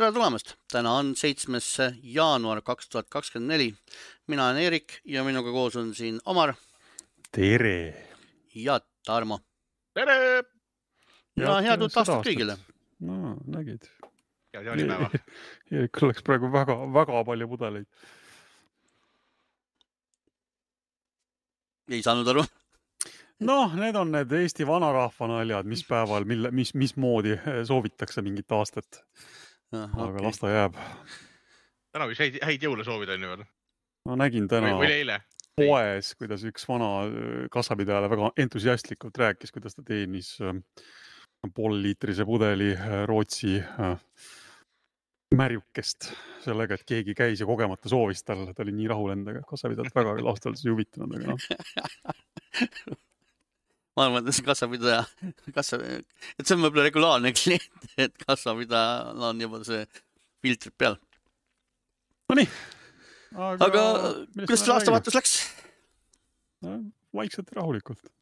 tere tulemast, täna on seitsmes jaanuar kaks tuhat kakskümmend neli. mina olen Eerik ja minuga koos on siin Omar tere! ja Tarmo. tere! ja head uut aastat kõigile. no nägid. head jaanipäeva. Eerikul läks praegu väga-väga palju pudeleid. ei saanud aru noh, need on need Eesti vanarahva naljad, mis päeval, mille, mis, mismoodi soovitakse mingit aastat aga okay. las ta jääb. täna võiks häid, häid jõule soovida, on ju veel? ma nägin täna poes, kuidas üks vana kassapidajale väga entusiastlikult rääkis, kuidas ta teenis poolliitrise pudeli Rootsi märjukest sellega, et keegi käis ja kogemata soovis talle, ta oli nii rahul endaga, kassapidajalt väga ausalt öeldes ei huvitanud, aga noh ma arvan, et see kassapidaja, kassa, et see on võib-olla regulaarne klient, et kassapidajal on juba see filtrid peal. Nonii. aga, aga kuidas see aastavahetus läks no,? vaikselt ja rahulikult.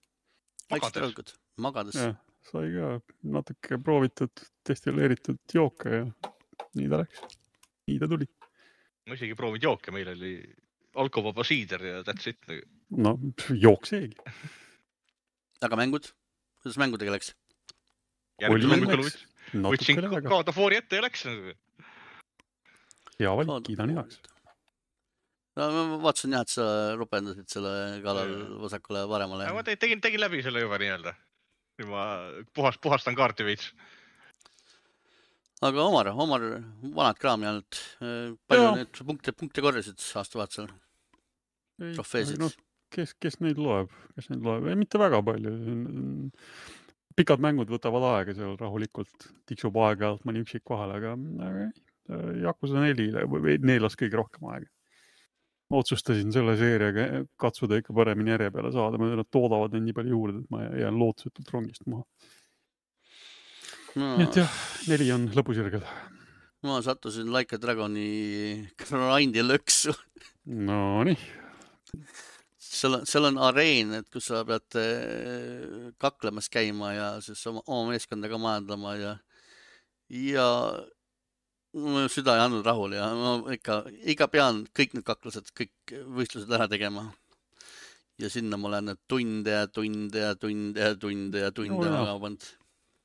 vaikselt ja rahulikult, magades. sai ka natuke proovitud, destilleeritud jooke ja nii ta läks. nii ta tuli. ma isegi ei proovinud jooke, meil oli alkovaba siider ja that's it. no jook seegi aga mängud, kuidas mängudega läks? võtsin God of War'i ette ja läks. hea valik, kiidan heaks. no ma vaatasin jah, et sa ropendasid selle kallal vasakule ja paremale. ma tegin, tegin läbi selle juba nii-öelda. nüüd ma puhast, puhastan kaarti veits. aga Omar, Omar, vanad kraami ainult. palju neid punkte, punkte korjasid aastavahetusel? trofeesid no,? Kes, kes neid loeb, kes neid loeb, mitte väga palju. pikad mängud võtavad aega seal rahulikult, tiksub aeg-ajalt mõni üksik vahele, aga, aga Yakuza nelile või neelas kõige rohkem aega. otsustasin selle seeriaga katsuda ikka paremini järje peale saada, nad toodavad neid nii palju juurde, et ma jään lootusetult rongist maha. No.. nii et jah, neli on lõpusirgel. Ma sattusin Like a Dragoni grindi lõksu. Nonii seal on, seal on areen, et kus sa pead äh, kaklemas käima ja siis oma, oma meeskonda ka majandama ja, ja mu süda ei andnud rahule ja ma ikka, ikka pean kõik need kaklused, kõik võistlused ära tegema. ja sinna ma olen tunde ja tunde ja tunde ja tunde ja tunde no, maha pannud.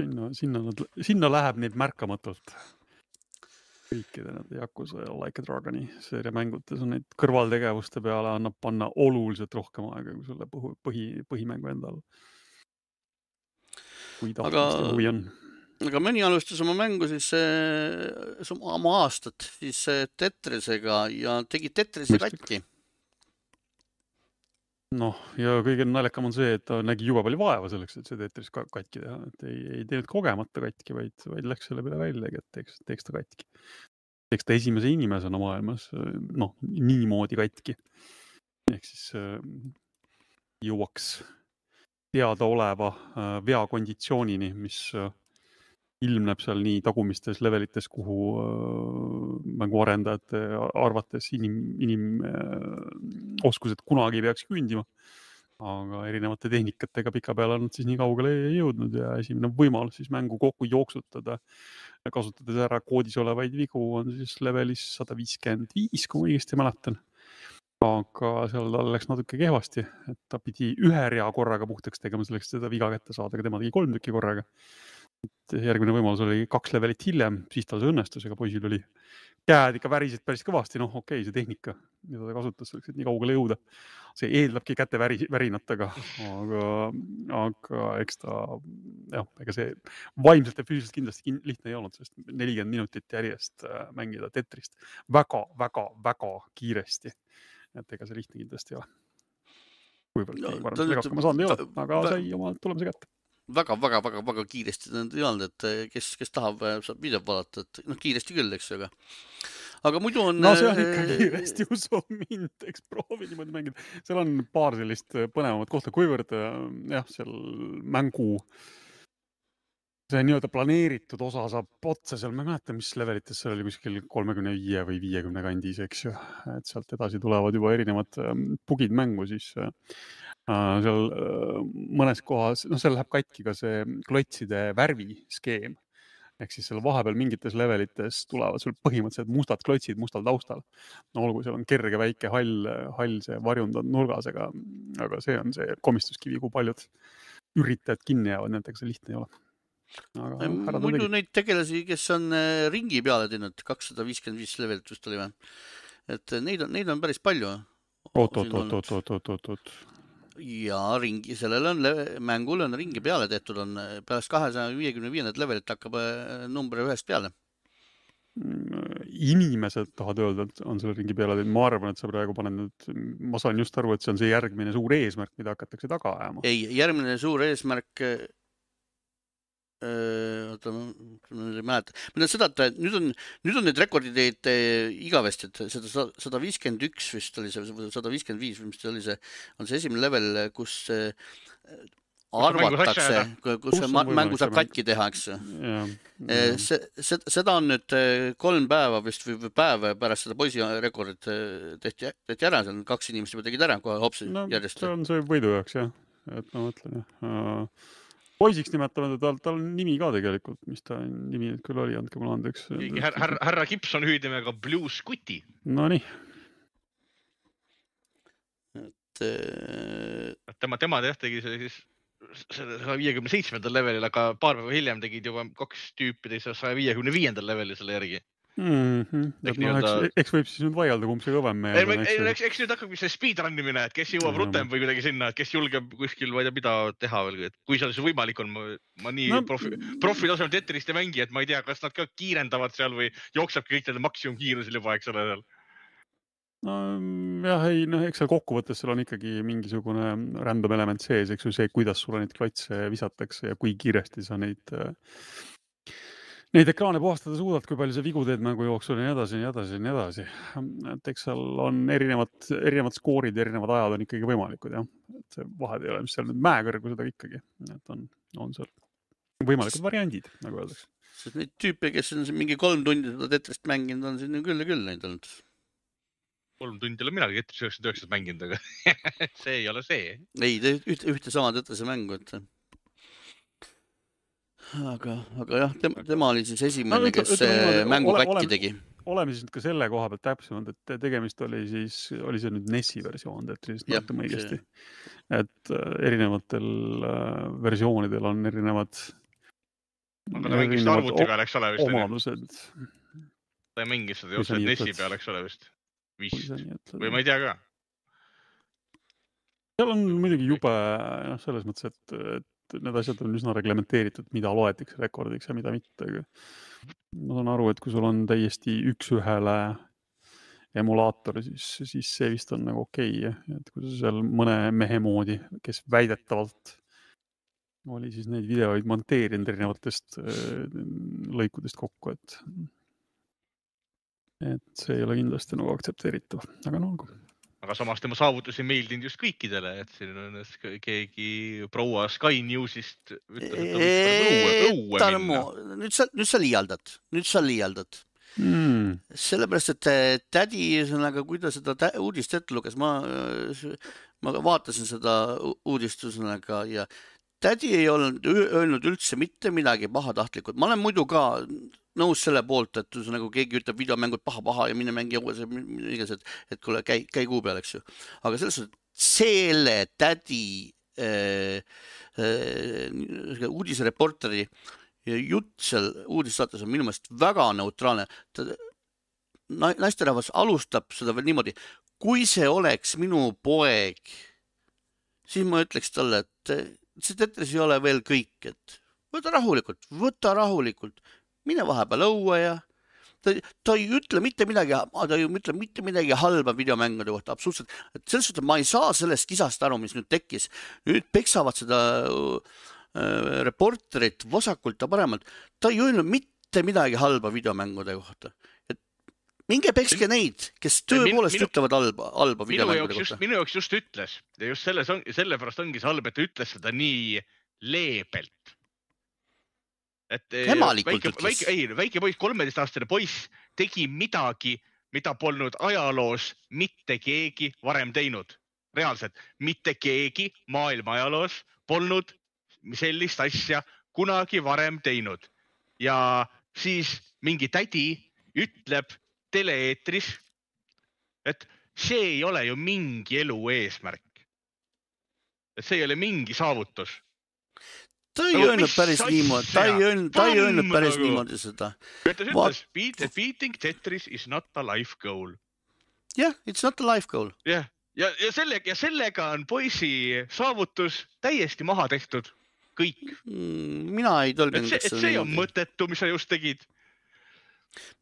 sinna, sinna nad, sinna läheb neid märkamatult kõikide nende Yakuza ja Like a Dragoni seeria mängutes on neid kõrvaltegevuste peale annab panna oluliselt rohkem aega kui selle põhi, põhi, põhimängu endal. kui tahtmist ja huvi on. aga mõni alustas oma mängu siis äh,, oma aastat siis äh, Tetrisega ja tegi Tetrise katki noh, ja kõige naljakam on see, et ta nägi jube palju vaeva selleks, et see Tetris katki teha, et ei, ei teinud kogemata katki, vaid, vaid läks selle peale väljagi, et teeks, teeks ta katki. teeks ta esimese inimesena maailmas, noh, niimoodi katki. ehk siis äh, jõuaks teadaoleva äh, veakonditsioonini, mis äh, ilmneb seal nii tagumistes levelites, kuhu äh, mänguarendajate arvates inim, inimoskused äh, kunagi ei peaks küündima. aga erinevate tehnikatega pikapeale nad siis nii kaugele jõudnud ja esimene võimalus siis mängu kokku jooksutada, kasutades ära koodis olevaid vigu, on siis levelis sada viiskümmend viis, kui ma õigesti mäletan aga seal tal läks natuke kehvasti, et ta pidi ühe rea korraga puhtaks tegema selleks, et seda viga kätte saada, aga tema tegi kolm tükki korraga järgmine võimalus oli kaks levelit hiljem, siis tal see õnnestus, ega poisil oli käed ikka värisid päris kõvasti, noh, okei okay,, see tehnika, mida ta kasutas selleks, et nii kaugele jõuda. see eeldabki käte väri, värinatega, aga, aga eks ta jah, ega see vaimselt ja füüsiliselt kindlasti lihtne ei olnud, sest nelikümmend minutit järjest äh, mängida Tetrist väga-väga-väga kiiresti. et ega see lihtne kindlasti ei ole. kuivõrd no, keegi varem sellega hakkama saanud ei ole, aga sai oma tulemuse kätte väga-väga-väga-väga kiiresti nad ei olnud, et eh, kes, kes tahab, eh, saab videot vaadata, et noh, kiiresti küll, eks aga, aga muidu on. no see on ikka eh, kiiresti, usu mind, eks proovi niimoodi mängida. seal on paar sellist põnevamat kohta, kuivõrd jah, seal mängu see nii-öelda planeeritud osa saab otsa seal, ma ei mäleta, mis levelites seal oli kuskil kolmekümne viie või viiekümne kandis, eks ju, et sealt edasi tulevad juba erinevad bugid mängu, siis seal äh, mõnes kohas, noh, seal läheb katki ka see klotside värviskeem. ehk siis seal vahepeal mingites levelites tulevad sul põhimõtteliselt mustad klotsid mustal taustal. no olgu, seal on kerge väike hall, hall see varjund on nurgas, aga, aga see on see komistuskivi, kui paljud üritajad kinni jäävad, nendega see lihtne ei ole. Aga, muidu neid tegelasi, kes on äh, ringi peale teinud, kakssada viiskümmend viis levelit vist oli või? et neid on, neid on päris palju. oot, oot, oot, oot, oot, oot, oot, oot ja ringi, sellele on, mängule on ringi peale tehtud, on pärast kahesaja viiekümne viiendat levelit hakkab äh, number ühest peale. Mm, inimesed tahavad öelda, et on selle ringi peale teinud, ma arvan, et sa praegu paned nüüd, ma saan just aru, et see on see järgmine suur eesmärk, mida hakatakse taga ajama. ei, järgmine suur eesmärk oota, ma ei mäleta, seda, et nüüd on, nüüd on need rekordid teinud igavesti, et seda sada viiskümmend üks vist oli see, sada viiskümmend viis see oli see, on see esimene level, kus arvatakse, kus see mängu saab katki teha, eks ju. see, see, seda on nüüd kolm päeva vist või päev pärast seda poisi rekordit tehti, tehti ära, seal kaks inimest juba tegid ära kohe hopsi no, järjest. see on see võidu jaoks jah, et ma mõtlen jah poisiks nimetame teda, tal on nimi ka tegelikult, mis ta nimi nüüd küll oli, andke mulle andeks. härra, härra, härra Gibson hüüdnimega Blue Scuti. Nonii. et äh.... tema, tema jah tegi see siis selle saja viiekümne seitsmendal levelil, aga paar päeva hiljem tegid juba kaks tüüpi teise saja viiekümne viiendal levelil selle järgi mm. -hmm. et noh, eks, eks võib siis nüüd vaielda, kumb see kõvem mees on. ei, eks, eks nüüd hakkabki see speedrun imine, et kes jõuab rutem või kuidagi sinna, et kes julgeb kuskil, ma ei tea, mida teha veel, et kui seal see võimalik on, ma nii no, profi, profi tasemel Tetrist ei mängi, et ma ei tea, kas nad ka kiirendavad seal või jooksebki kõik nende maksimumkiirusel juba, eks ole seal nojah, ei noh, eks seal kokkuvõttes seal on ikkagi mingisugune random element sees, eks ju, see, kuidas sulle neid klotse visatakse ja kui kiiresti sa neid äh, neid ekraane puhastada suudad, kui palju sa vigu teed mängu jooksul ja nii edasi ja nii edasi ja nii edasi. et eks seal on erinevad, erinevad skoorid ja erinevad ajad on ikkagi võimalikud jah, et see vahed ei ole, mis seal nüüd mäekõrgused, aga ikkagi, et on, on seal võimalikud variandid, nagu öeldakse. sest neid tüüpe, kes on siin mingi kolm tundi seda Tetrist mänginud, on siin küll ja küll neid olnud. kolm tundi olen minagi Tetris üheksakümmend üheksat mänginud, aga see ei ole see. ei, ühte, ühte sama Tetrise mängu, et aga, aga jah, tema, tema oli siis esimene no,, kes ütle, mängu ole, katki oleme, tegi. oleme siis nüüd ka selle koha pealt täpsemad, et tegemist oli siis, oli see nüüd NES-i versioon Tetrisist, mäletame õigesti. et erinevatel äh, versioonidel on erinevad. aga ta mängis seda arvuti peal, eks ole vist? omadused. ta ei mänginud seda otseselt NES-i peal, eks ole vist? vist, või ma ei tea ka seal on muidugi jube, noh, selles mõttes, et, et need asjad on üsna reglementeeritud, mida loetakse rekordiks ja mida mitte. ma saan aru, et kui sul on täiesti üks-ühele emulaator, siis, siis see vist on nagu okei okay., et kui sa seal mõne mehe moodi, kes väidetavalt oli siis neid videoid monteerinud erinevatest äh, lõikudest kokku, et, et see ei ole kindlasti nagu aktsepteeritav, aga no olgu aga samas tema saavutusi meeldinud just kõikidele, et siin on keegi proua Sky Newsist ütles, et õue, õue minna. nüüd sa, nüüd sa liialdad, nüüd sa liialdad mm.. sellepärast, et äh, tädi, ühesõnaga, kui ta seda uudist ette luges, ma, ma vaatasin seda uudist ühesõnaga ja tädi ei olnud öelnud üldse mitte midagi pahatahtlikult, ma olen muidu ka nõus selle poolt, et nagu keegi ütleb videomängud paha-paha ja mine mängi uues, iganes, et, et kuule, käi, käi kuu peal, eks ju. aga selles suhtes, selle tädi äh, äh, uudisereporteri jutt seal uudissaates on minu meelest väga neutraalne. naisterahvas alustab seda veel niimoodi, kui see oleks minu poeg, siis ma ütleks talle, et see Tetris ei ole veel kõik, et võta rahulikult, võta rahulikult, mine vahepeal õue ja ta, ta ei ütle mitte midagi, ta ei ütle mitte midagi halba videomängude kohta, absoluutselt. et selles suhtes ma ei saa sellest kisast aru, mis nüüd tekkis. nüüd peksavad seda äh, reporterit vasakult ja paremalt. ta ei öelnud mitte midagi halba videomängude kohta. Minge pekske neid, kes tõepoolest minu, ütlevad halba, halba videomängude kohta. minu jaoks just ütles ja just selles on, sellepärast ongi see halb, et ta ütles seda nii leebelt et eh, väike, väike, ei, väike poiss, kolmeteistaastane poiss tegi midagi, mida polnud ajaloos mitte keegi varem teinud. reaalselt, mitte keegi maailma ajaloos polnud sellist asja kunagi varem teinud. ja siis mingi tädi ütleb tele-eetris, et see ei ole ju mingi elu eesmärk. et see ei ole mingi saavutus. ta ei öelnud päris niimoodi, ta ei öelnud, ta ei öelnud päris nagu. niimoodi seda. ta ütles, beat, et beating Tetris is not a life goal jah, it's not a life goal. jah, ja, ja sellega ja sellega on poisi saavutus täiesti maha tehtud, kõik. Mm, mina ei et tõlgendaks see, et see on mõttetu, mis sa just tegid.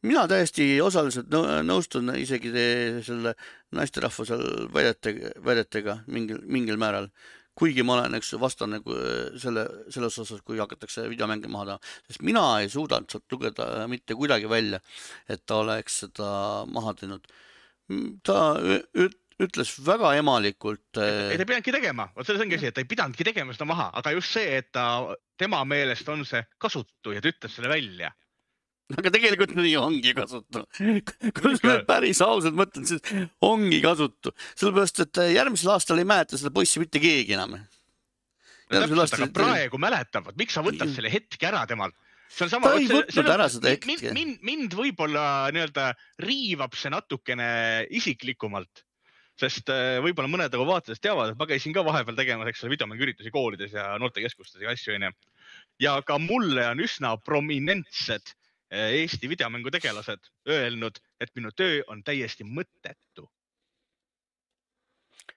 Mina täiesti osaliselt nõu- nõustun isegi selle naisterahva seal väidete, väidetega mingil, mingil määral. kuigi ma olen, eks ju, vastane selle, selles osas, kui hakatakse videomänge maha taha, sest mina ei suudanud sealt lugeda mitte kuidagi välja, et ta oleks seda maha teinud. ta ü- ü- ütles väga emalikult ei, äh, ta ei pidanudki tegema, vot selles ongi asi, et ta ei pidanudki tegema seda maha, aga just see, et ta, tema meelest on see kasutu ja ta ütles selle välja. Aga tegelikult nii ongi kasutu. kui sa nüüd päris ausalt mõtled, siis ongi kasutu, sellepärast et äh, järgmisel aastal ei mäleta seda poissi mitte keegi enam. täpselt, aga praegu mäletavad, miks sa võtad selle hetke ära temalt? see on sama. Ta ei võtnud ära seda hetke. mind, mind võib-olla nii-öelda riivab see natukene isiklikumalt, sest äh, võib-olla mõned nagu vaatajad teavad, et ma käisin ka vahepeal tegemas, eks ole, videomänguüritusi koolides ja noortekeskustes ja asju onju. ja ka mulle on üsna prominentsed Eesti videomängutegelased öelnud, et minu töö on täiesti mõttetu.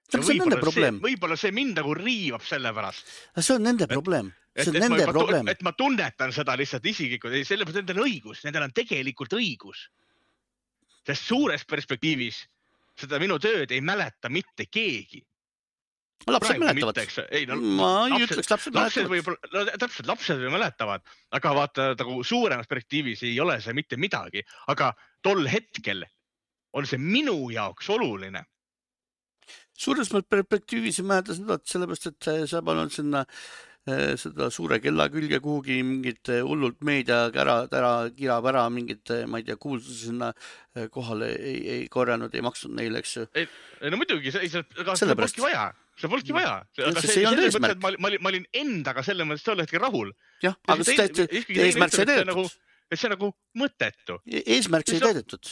see on nende probleem, võib-olla see mind nagu riivab selle pärast see on nende probleem, see on nende probleem. et ma tunnetan seda lihtsalt isiklikult, ei sellepärast nendel on õigus, nendel on tegelikult õigus. sest suures perspektiivis seda minu tööd ei mäleta mitte keegi. Lapsed mäletavad. ei no ma ei lapsed- ütleks, lapsed mäletavad. võib-olla, no täpselt lapsed ju mäletavad, aga vaata nagu suuremas perspektiivis ei ole see mitte midagi, aga tol hetkel on see minu jaoks oluline. suures perspektiivis ei mäleta seda, sellepärast, et sa pannud sinna äh, seda suure kella külge kuhugi mingit äh, hullult meediakära, tära kirab ära mingit, ma ei tea, kuulsusi sinna kohale ei, ei korjanud, ei maksnud neile, eks ju. no muidugi, aga seda polnudki vaja, seda polnudki vaja. Ma, ma, olin- ma olin endaga selles mõttes tol hetkel rahul. jah, aga ikkagi teine eesmärk sai et see täidetud. et see on nagu mõttetu. eesmärk sai täidetud.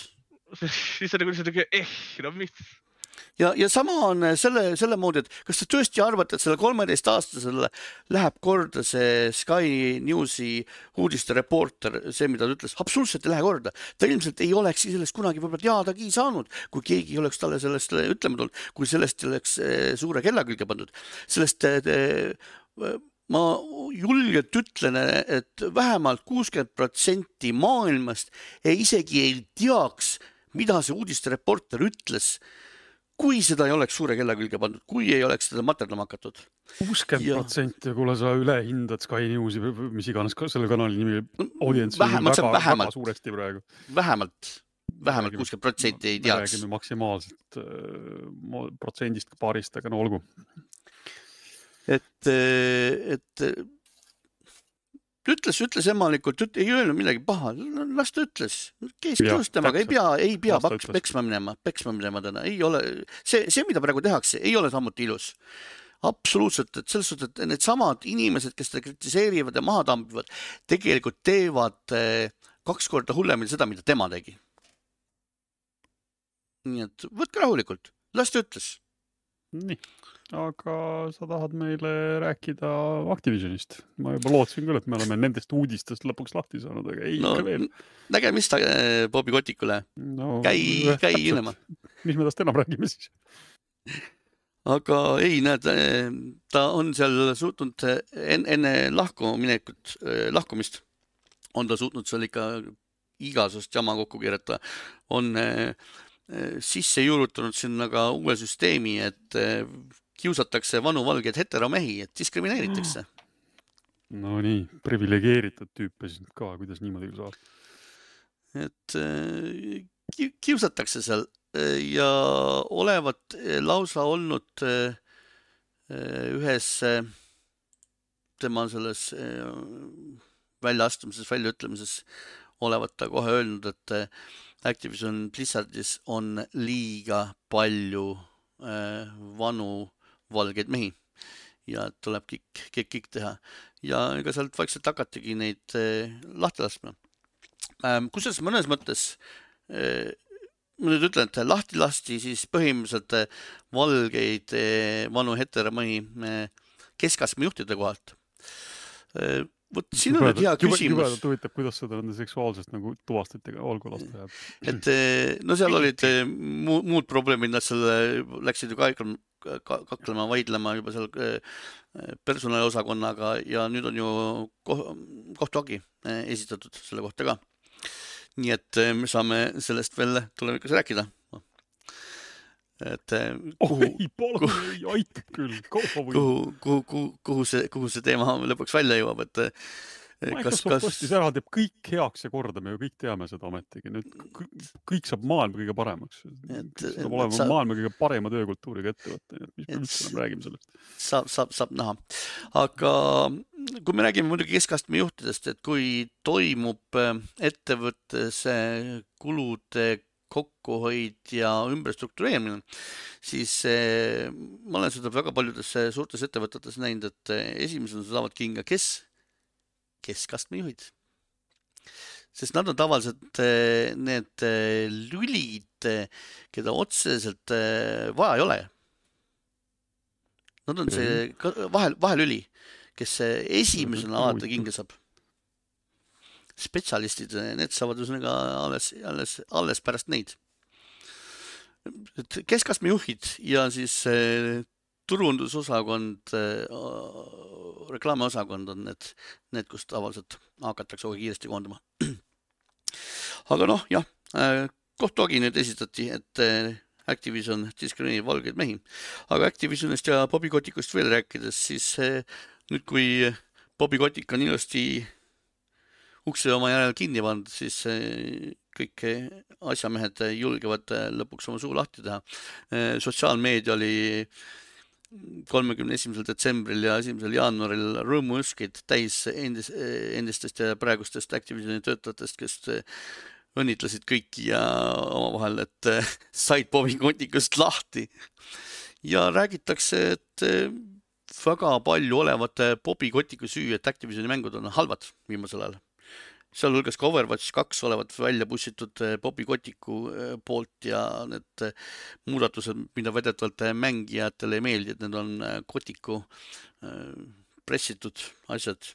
siis on nagu lihtsalt nagu eh, no mis, ja, ja sama on äh, selle, selle moodi, et kas te tõesti arvate, et sellele kolmeteistaastasele läheb korda see Sky Newsi uudistereporter, see, mida ta ütles, absoluutselt ei lähe korda. ta ilmselt ei oleks sellest kunagi võib-olla teadagi saanud, kui keegi ei oleks talle sellest äh, ütlema tulnud, kui sellest ei oleks äh, suure kella külge pandud. sellest ma julgelt ütlen, et vähemalt kuuskümmend protsenti maailmast ei isegi ei teaks, mida see uudistereporter ütles kui seda ei oleks suure kella külge pandud, kui ei oleks seda materdama hakatud. kuuskümmend protsenti, kuule sa ülehindad Sky Newsi mis iganes ka selle kanali nimi, audients vähemalt, väga, on väga vähemalt, suuresti praegu. vähemalt, vähemalt kuuskümmend protsenti ei teaks. räägime maksimaalselt äh, protsendist paarist, aga no olgu. et, et ütles, ütles emalikult, ei öelnud midagi paha, las ta ütles, Jah, koos temaga, ei pea, ei pea ta paks peksma minema, peksma minema täna, ei ole, see, see, mida praegu tehakse, ei ole samuti ilus. absoluutselt, et selles suhtes, et needsamad inimesed, kes teda kritiseerivad ja maha tambivad, tegelikult teevad eh, kaks korda hullemini seda, mida tema tegi. nii et võtke rahulikult, las ta ütles. nii, aga sa tahad meile rääkida Activisionist? ma juba lootsin küll, et me oleme nendest uudistest lõpuks lahti saanud, aga ei no ikka veel. nägemist eh, Bobi Kotikule, no, käi, käi minema. mis me tast enam räägime siis? aga ei, näed, ta on seal suutnud enne, enne lahkuminekut, lahkumist on ta suutnud seal ikka igasugust jama kokku keerata, on eh, sisse juurutanud sinna ka uue süsteemi, et eh, kiusatakse vanu valgeid heteromehi, et diskrimineeritakse. Nonii, priviligeeritud tüüpe siis ka, kuidas niimoodi saab? et eh, ki- kiusatakse seal eh, ja olevat eh, lausa olnud eh, eh, ühes eh, tema selles eh, väljaastumises, väljaütlemises olevat ta kohe öelnud, et eh, Activision Blizzardis on liiga palju eh, vanu valgeid mehi. Ja tuleb kõik, kõik, kõik teha. Ja ega sealt vaikselt hakatigi neid eh, lahti laskma. Ähm, kusjuures mõnes mõttes eh, ma nüüd ütlen, et lahti lasti siis põhimõtteliselt eh, valgeid vanu heteromehi keskastme juhtide kohalt vot siin on nüüd hea küsimus. jubedalt huvitav, kuidas seda nende seksuaalsest nagu tuvastati, olgu las ta jääb. et eh, no seal olid eh, muud, muud probleemid, nad selle läksid ju kaklema, kaklema, vaidlema juba seal eh, personaliosakonnaga ja nüüd on ju kohtuhagi esitatud selle kohta ka. nii et me saame sellest veel tulevikus rääkida et eh, kuhu oh,, kuhu, kuhu, kuhu, kuhu, kuhu see, kuhu see teema lõpuks välja jõuab, et eh, Microsoft kas, ostis ära, teeb kõik heaks ja korda, me ju kõik teame seda ometigi, nüüd kõik saab maailma kõige paremaks. saab olema sa... maailma kõige parema töökultuuriga ettevõte, nii et mis me üldse enam räägime sellest. saab, saab, saab näha. aga kui me räägime muidugi keskastme juhtidest, et kui toimub eh, ettevõttes kulude kokkuhoid ja ümberstruktureerimine, siis eh, ma olen seda väga paljudes eh, suurtes ettevõtetes näinud, et eh, esimesena saavad kinga, kes, keskastme juhid. sest nad on tavaliselt need lülid, keda otseselt vaja ei ole. Nad on see mhm. vahel, vahelüli, kes esimesena alati kinga saab spetsialistid, need saavad ühesõnaga alles, alles, alles pärast neid. et keskastme juhid ja siis äh, turundusosakond äh,, reklaamiosakond on need, need, kus tavaliselt hakatakse kohe kiiresti koondama. aga noh, jah äh,, kohtuagi nüüd esitati, et Activision diskrimineerib valgeid mehi, aga Activisionist ja Bobby Kotikust veel rääkides, siis nüüd, kui Bobby Kotik on ilusti ukse oma järel kinni pandud, siis eh, kõik eh, asjamehed julgevad eh, lõpuks oma suu lahti teha. sotsiaalmeedia oli kolmekümne esimesel detsembril ja esimesel jaanuaril rõõmuõskeid täis endis, endistest ja praegustest Activisioni töötajatest, kes õnnitlesid kõiki ja omavahel, et said Bobby Kotikust lahti. ja räägitakse, et väga palju olevat Bobby Kotiku süü, et Activisioni mängud on halvad viimasel ajal sealhulgas ka Overwatch kaks olevat välja pussitud eh, Bobby Kotiku eh, poolt ja need eh, muudatused, mida väidetavalt mängijatele ei meeldi, et need on Kotiku pressitud asjad.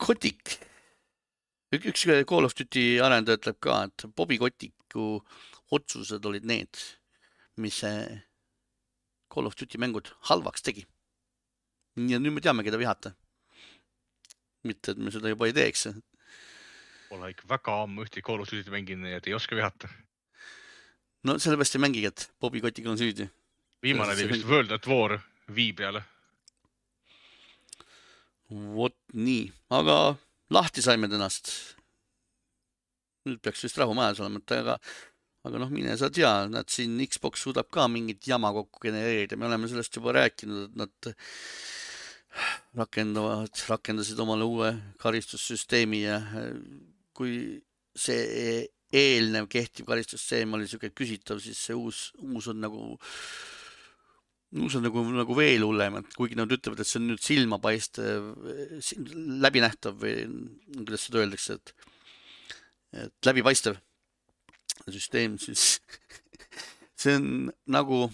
Kotik, üks Call of Duty arendaja ütleb ka, et Bobby Kotiku otsused olid need, mis Call of Duty mängud halvaks tegi. ja nüüd me teame, keda vihata mitte, et me seda juba ei teeks. Pole ikka väga ammu ühtegi Call of Duty't mänginud, nii et ei oska vihata. no sellepärast ei mängigi, et Bobby Kotiga on süüdi. viimane oli vist World at War Wii peale. vot nii, aga lahti saime tänast. nüüd peaks vist rahu majas olema, et aga, aga noh, mine sa tea, nad siin Xbox suudab ka mingit jama kokku genereerida, me oleme sellest juba rääkinud, et nad rakendavad, rakendasid omale uue karistussüsteemi ja äh, kui see eelnev kehtiv karistussüsteem oli siuke küsitav, siis see uus, uus on nagu, uus on nagu, nagu veel hullem, et kuigi nad ütlevad, et see on nüüd silmapaistev, läbinähtav või kuidas seda öeldakse, et, et läbipaistev süsteem, siis see on nagu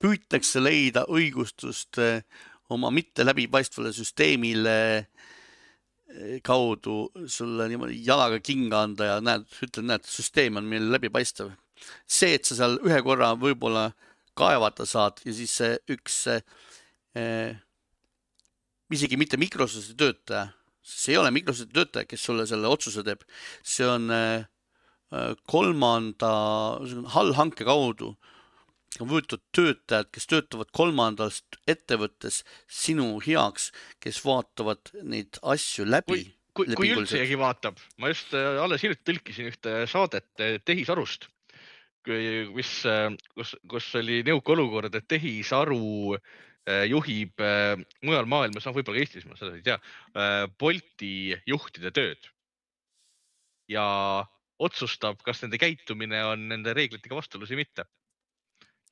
püütakse leida õigustust äh, oma mitte läbipaistvale süsteemile eh, kaudu sulle niimoodi jalaga kinga anda ja näed, ütled, näed, süsteem on meil läbipaistev. see, et sa seal ühe korra võib-olla kaevata saad ja siis see üks eh, isegi mitte Microsofti töötaja, see ei ole Microsofti töötaja, kes sulle selle otsuse teeb, see on eh, kolmanda allhanke kaudu on võetud töötajad, kes töötavad kolmandast ettevõttes sinu heaks, kes vaatavad neid asju läbi. kui, kui, kui üldsegi vaatab, ma just äh, alles hiljuti tõlkisin ühte saadet äh, tehisarust, mis, äh, kus, kus oli niisugune olukord, et tehisaru juhib mujal maailmas, noh, võib-olla ka Eestis, ma seda ei tea, Bolti juhtide tööd. ja otsustab, kas nende käitumine on nende reeglitega vastuolus või mitte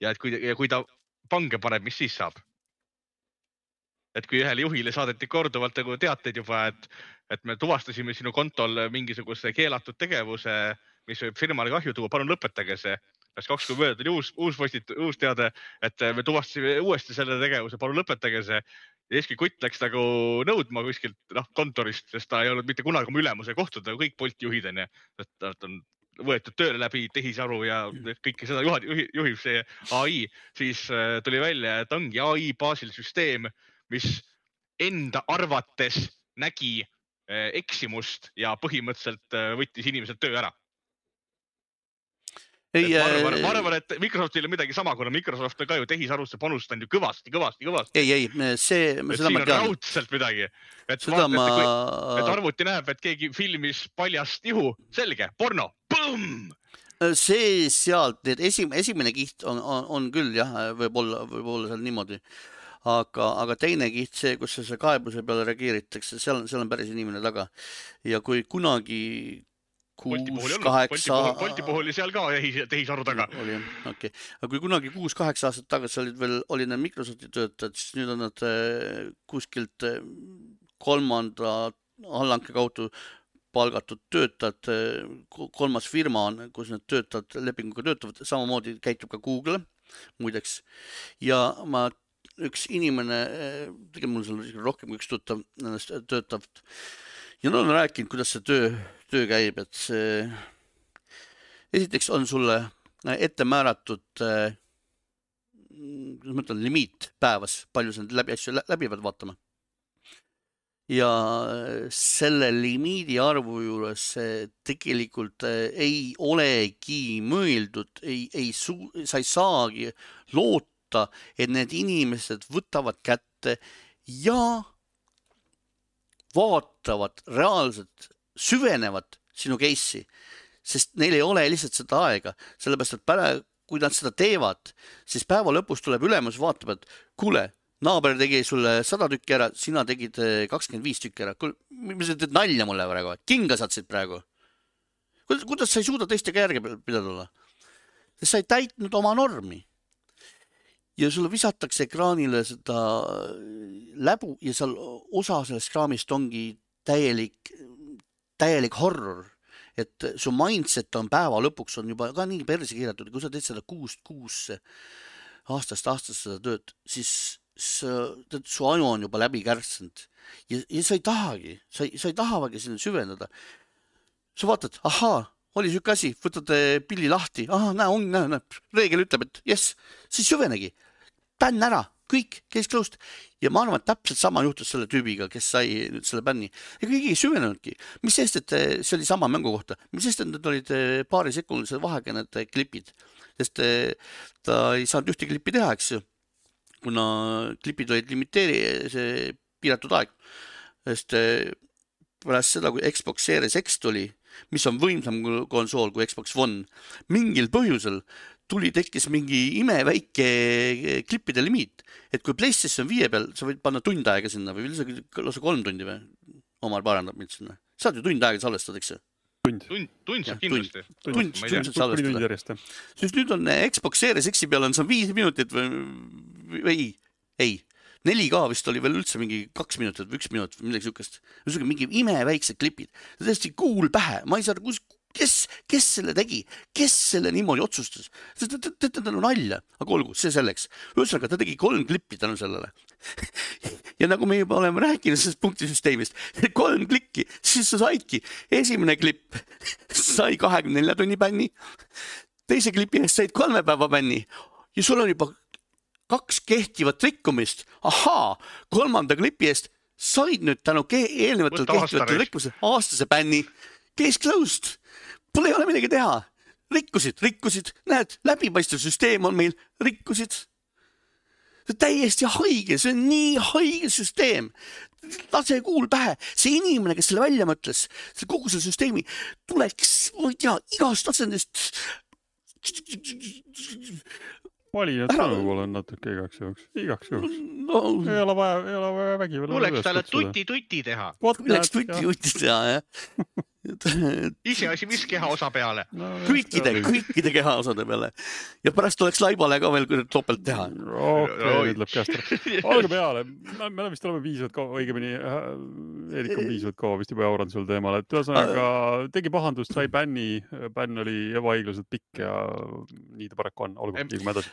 ja et kui, ja kui ta pange paneb, mis siis saab? et kui ühele juhile saadeti korduvalt nagu teateid juba, et, et me tuvastasime sinu kontol mingisuguse keelatud tegevuse, mis võib firmale kahju tuua, palun lõpetage see. kas kaks kuud mööda tuli uus, uus postit-, uus teade, et me tuvastasime uuesti selle tegevuse, palun lõpetage see. ja siis kui kutt läks nagu nõudma kuskilt noh kontorist, sest ta ei olnud mitte kunagi oma ülemusega kohtuda, kõik Bolti juhid onju, et ta on võetud tööle läbi tehisaru ja kõike seda juhib, juhib see ai, siis äh, tuli välja, et ongi ai baasil süsteem mis enda arvates nägi eh, eksimust ja põhimõtteliselt eh, võttis inimeselt töö ära. ei, ma arvan, ma arvan, et Microsoftil on midagi sama, kuna Microsoft on ka ju tehisarusse panustanud ju kõvasti, kõvasti, kõvasti. ei, ei, see, seda ma tean. raudselt midagi, et seda vaat, ma. et arvuti näeb, et keegi filmis paljast ihu, selge, porno, põmm see sealt, need esimene, esimene kiht on, on, on küll jah, võib-olla, võib-olla seal niimoodi aga, aga teine kiht, see, kus see kaebuse peale reageeritakse, seal on, seal on päris inimene taga. ja kui kunagi kuus, kaheksa. Bolti puhul oli seal ka tehis, tehisaru taga. oli jah, okei okay., aga kui kunagi kuus-kaheksa aastat tagasi olid veel, olid need Microsofti töötajad, siis nüüd on nad äh, kuskilt äh, kolmanda allhanke kaudu palgatud töötajad, äh, kolmas firma on, kus need töötajad lepinguga töötavad, samamoodi käitub ka Google muideks. ja ma üks inimene, tegelikult mul seal isegi rohkem kui üks tuttav nendest töötab ja nad on rääkinud, kuidas see töö, töö käib, et see esiteks on sulle ette määratud äh, kuidas ma ütlen, limiit päevas, palju sa neid läbi asju läbi pead vaatama. Ja selle limiidi arvu juures tegelikult äh, ei olegi mõeldud, ei, ei suu-, sa ei saagi loota et need inimesed võtavad kätte ja vaatavad reaalselt, süvenevad sinu case'i, sest neil ei ole lihtsalt seda aega, sellepärast et pärast, kui nad seda teevad, siis päeva lõpus tuleb ülemus, vaatab, et kuule, naaber tegi sulle sada tükki ära, sina tegid eh, kakskümmend viis tükki ära. kuule, mis sa teed nalja mulle praegu, kinga saatsid praegu? kuidas, sa ei suuda teistega järge pidada olla? sest sa ei täitnud oma normi ja sulle visatakse ekraanile seda läbu ja seal osa sellest kraamist ongi täielik, täielik horror. et su mindset on päeva lõpuks on juba ka nii perse keeratud, kui sa teed seda kuust kuusse, aastast aastasse seda tööd, siis tead, su aju on juba läbi kärtsinud ja, ja sa ei tahagi, sa ei, sa ei tahavagi sinna süveneda. sa vaatad, ahaa, oli siuke asi, võtad pilli lahti, ahah, näe, on, näe, näe, reegel ütleb, et jess, sa ei süvenegi bänn ära, kõik, closed. ja ma arvan, et täpselt sama juhtus selle tüübiga, kes sai nüüd selle bänni. ja keegi ei süvenenudki, mis sest, et eh, see oli sama mängu kohta, mis sest, et need olid eh, paarisekundilise vahega need eh, klipid, sest ta ei saanud ühtegi klippi teha, eks ju. Kuna klipid olid limiteeri, see piiratud aeg, sest pärast seda, kui Xbox Series X tuli, mis on võimsam konsool kui Xbox One, mingil põhjusel tuli, tekkis mingi imeväike eh, klippide limiit, et kui PlayStation viie peal sa võid panna tund aega sinna või isegi lausa kolm tundi või, Omar parandab mind sinna, saad ju tund aega salvestada, eks ju tund, tund, tund saab kindlasti. tund, tund saad salvestada. siis nüüd on eh, Xbox Series X-i peal on see viis minutit või, või ei, ei, 4K vist oli veel üldse mingi kaks minutit või üks minut või midagi siukest. ühesõnaga mingi imeväiksed klipid, täiesti kuul pähe, ma ei saa aru, kus, kes, kes selle tegi, kes selle niimoodi otsustas? Teete talle nalja, aga olgu, see selleks. ühesõnaga, ta tegi kolm klippi tänu sellele ja nagu me juba oleme rääkinud sellest punktisüsteemist, kolm klikki, siis sa saidki, esimene klipp sai kahekümne nelja tunni bänni, teise klipi eest said kolme päeva bänni ja sul on juba kaks kehtivat rikkumist. ahaa, kolmanda klipi eest said nüüd tänu eelnevatele kehtivatele rikkumisele aastase bänni. Case closed Pole ei ole midagi teha. rikkusid, rikkusid, näed, läbipaistev süsteem on meil, rikkusid. See on täiesti haige, see on nii haige süsteem. lase kuul pähe, see inimene, kes selle välja mõtles, kogu selle süsteemi tuleks, ma ei tea, igast asendist valijad ka võib-olla natuke igaks juhuks, igaks juhuks no,. ei ole vaja, ei ole vaja vägivalla. tuleks talle tuti-tuti teha. tuleks tuti-tuti teha, jah iseasi, mis kehaosa peale. No, kõikide, kõikide kehaosade peale. Ja pärast tuleks laibale ka veel topelt teha. okei, käest ära. olge peale, me me vist oleme piisavalt kaua, õigemini äh, Eerik on piisavalt kaua vist juba jauranud sel teemal, et ühesõnaga tegi pahandust, sai bänni, bänn oli ebaõiglaselt pikk ja nii ta paraku on, olgu, liigume edasi.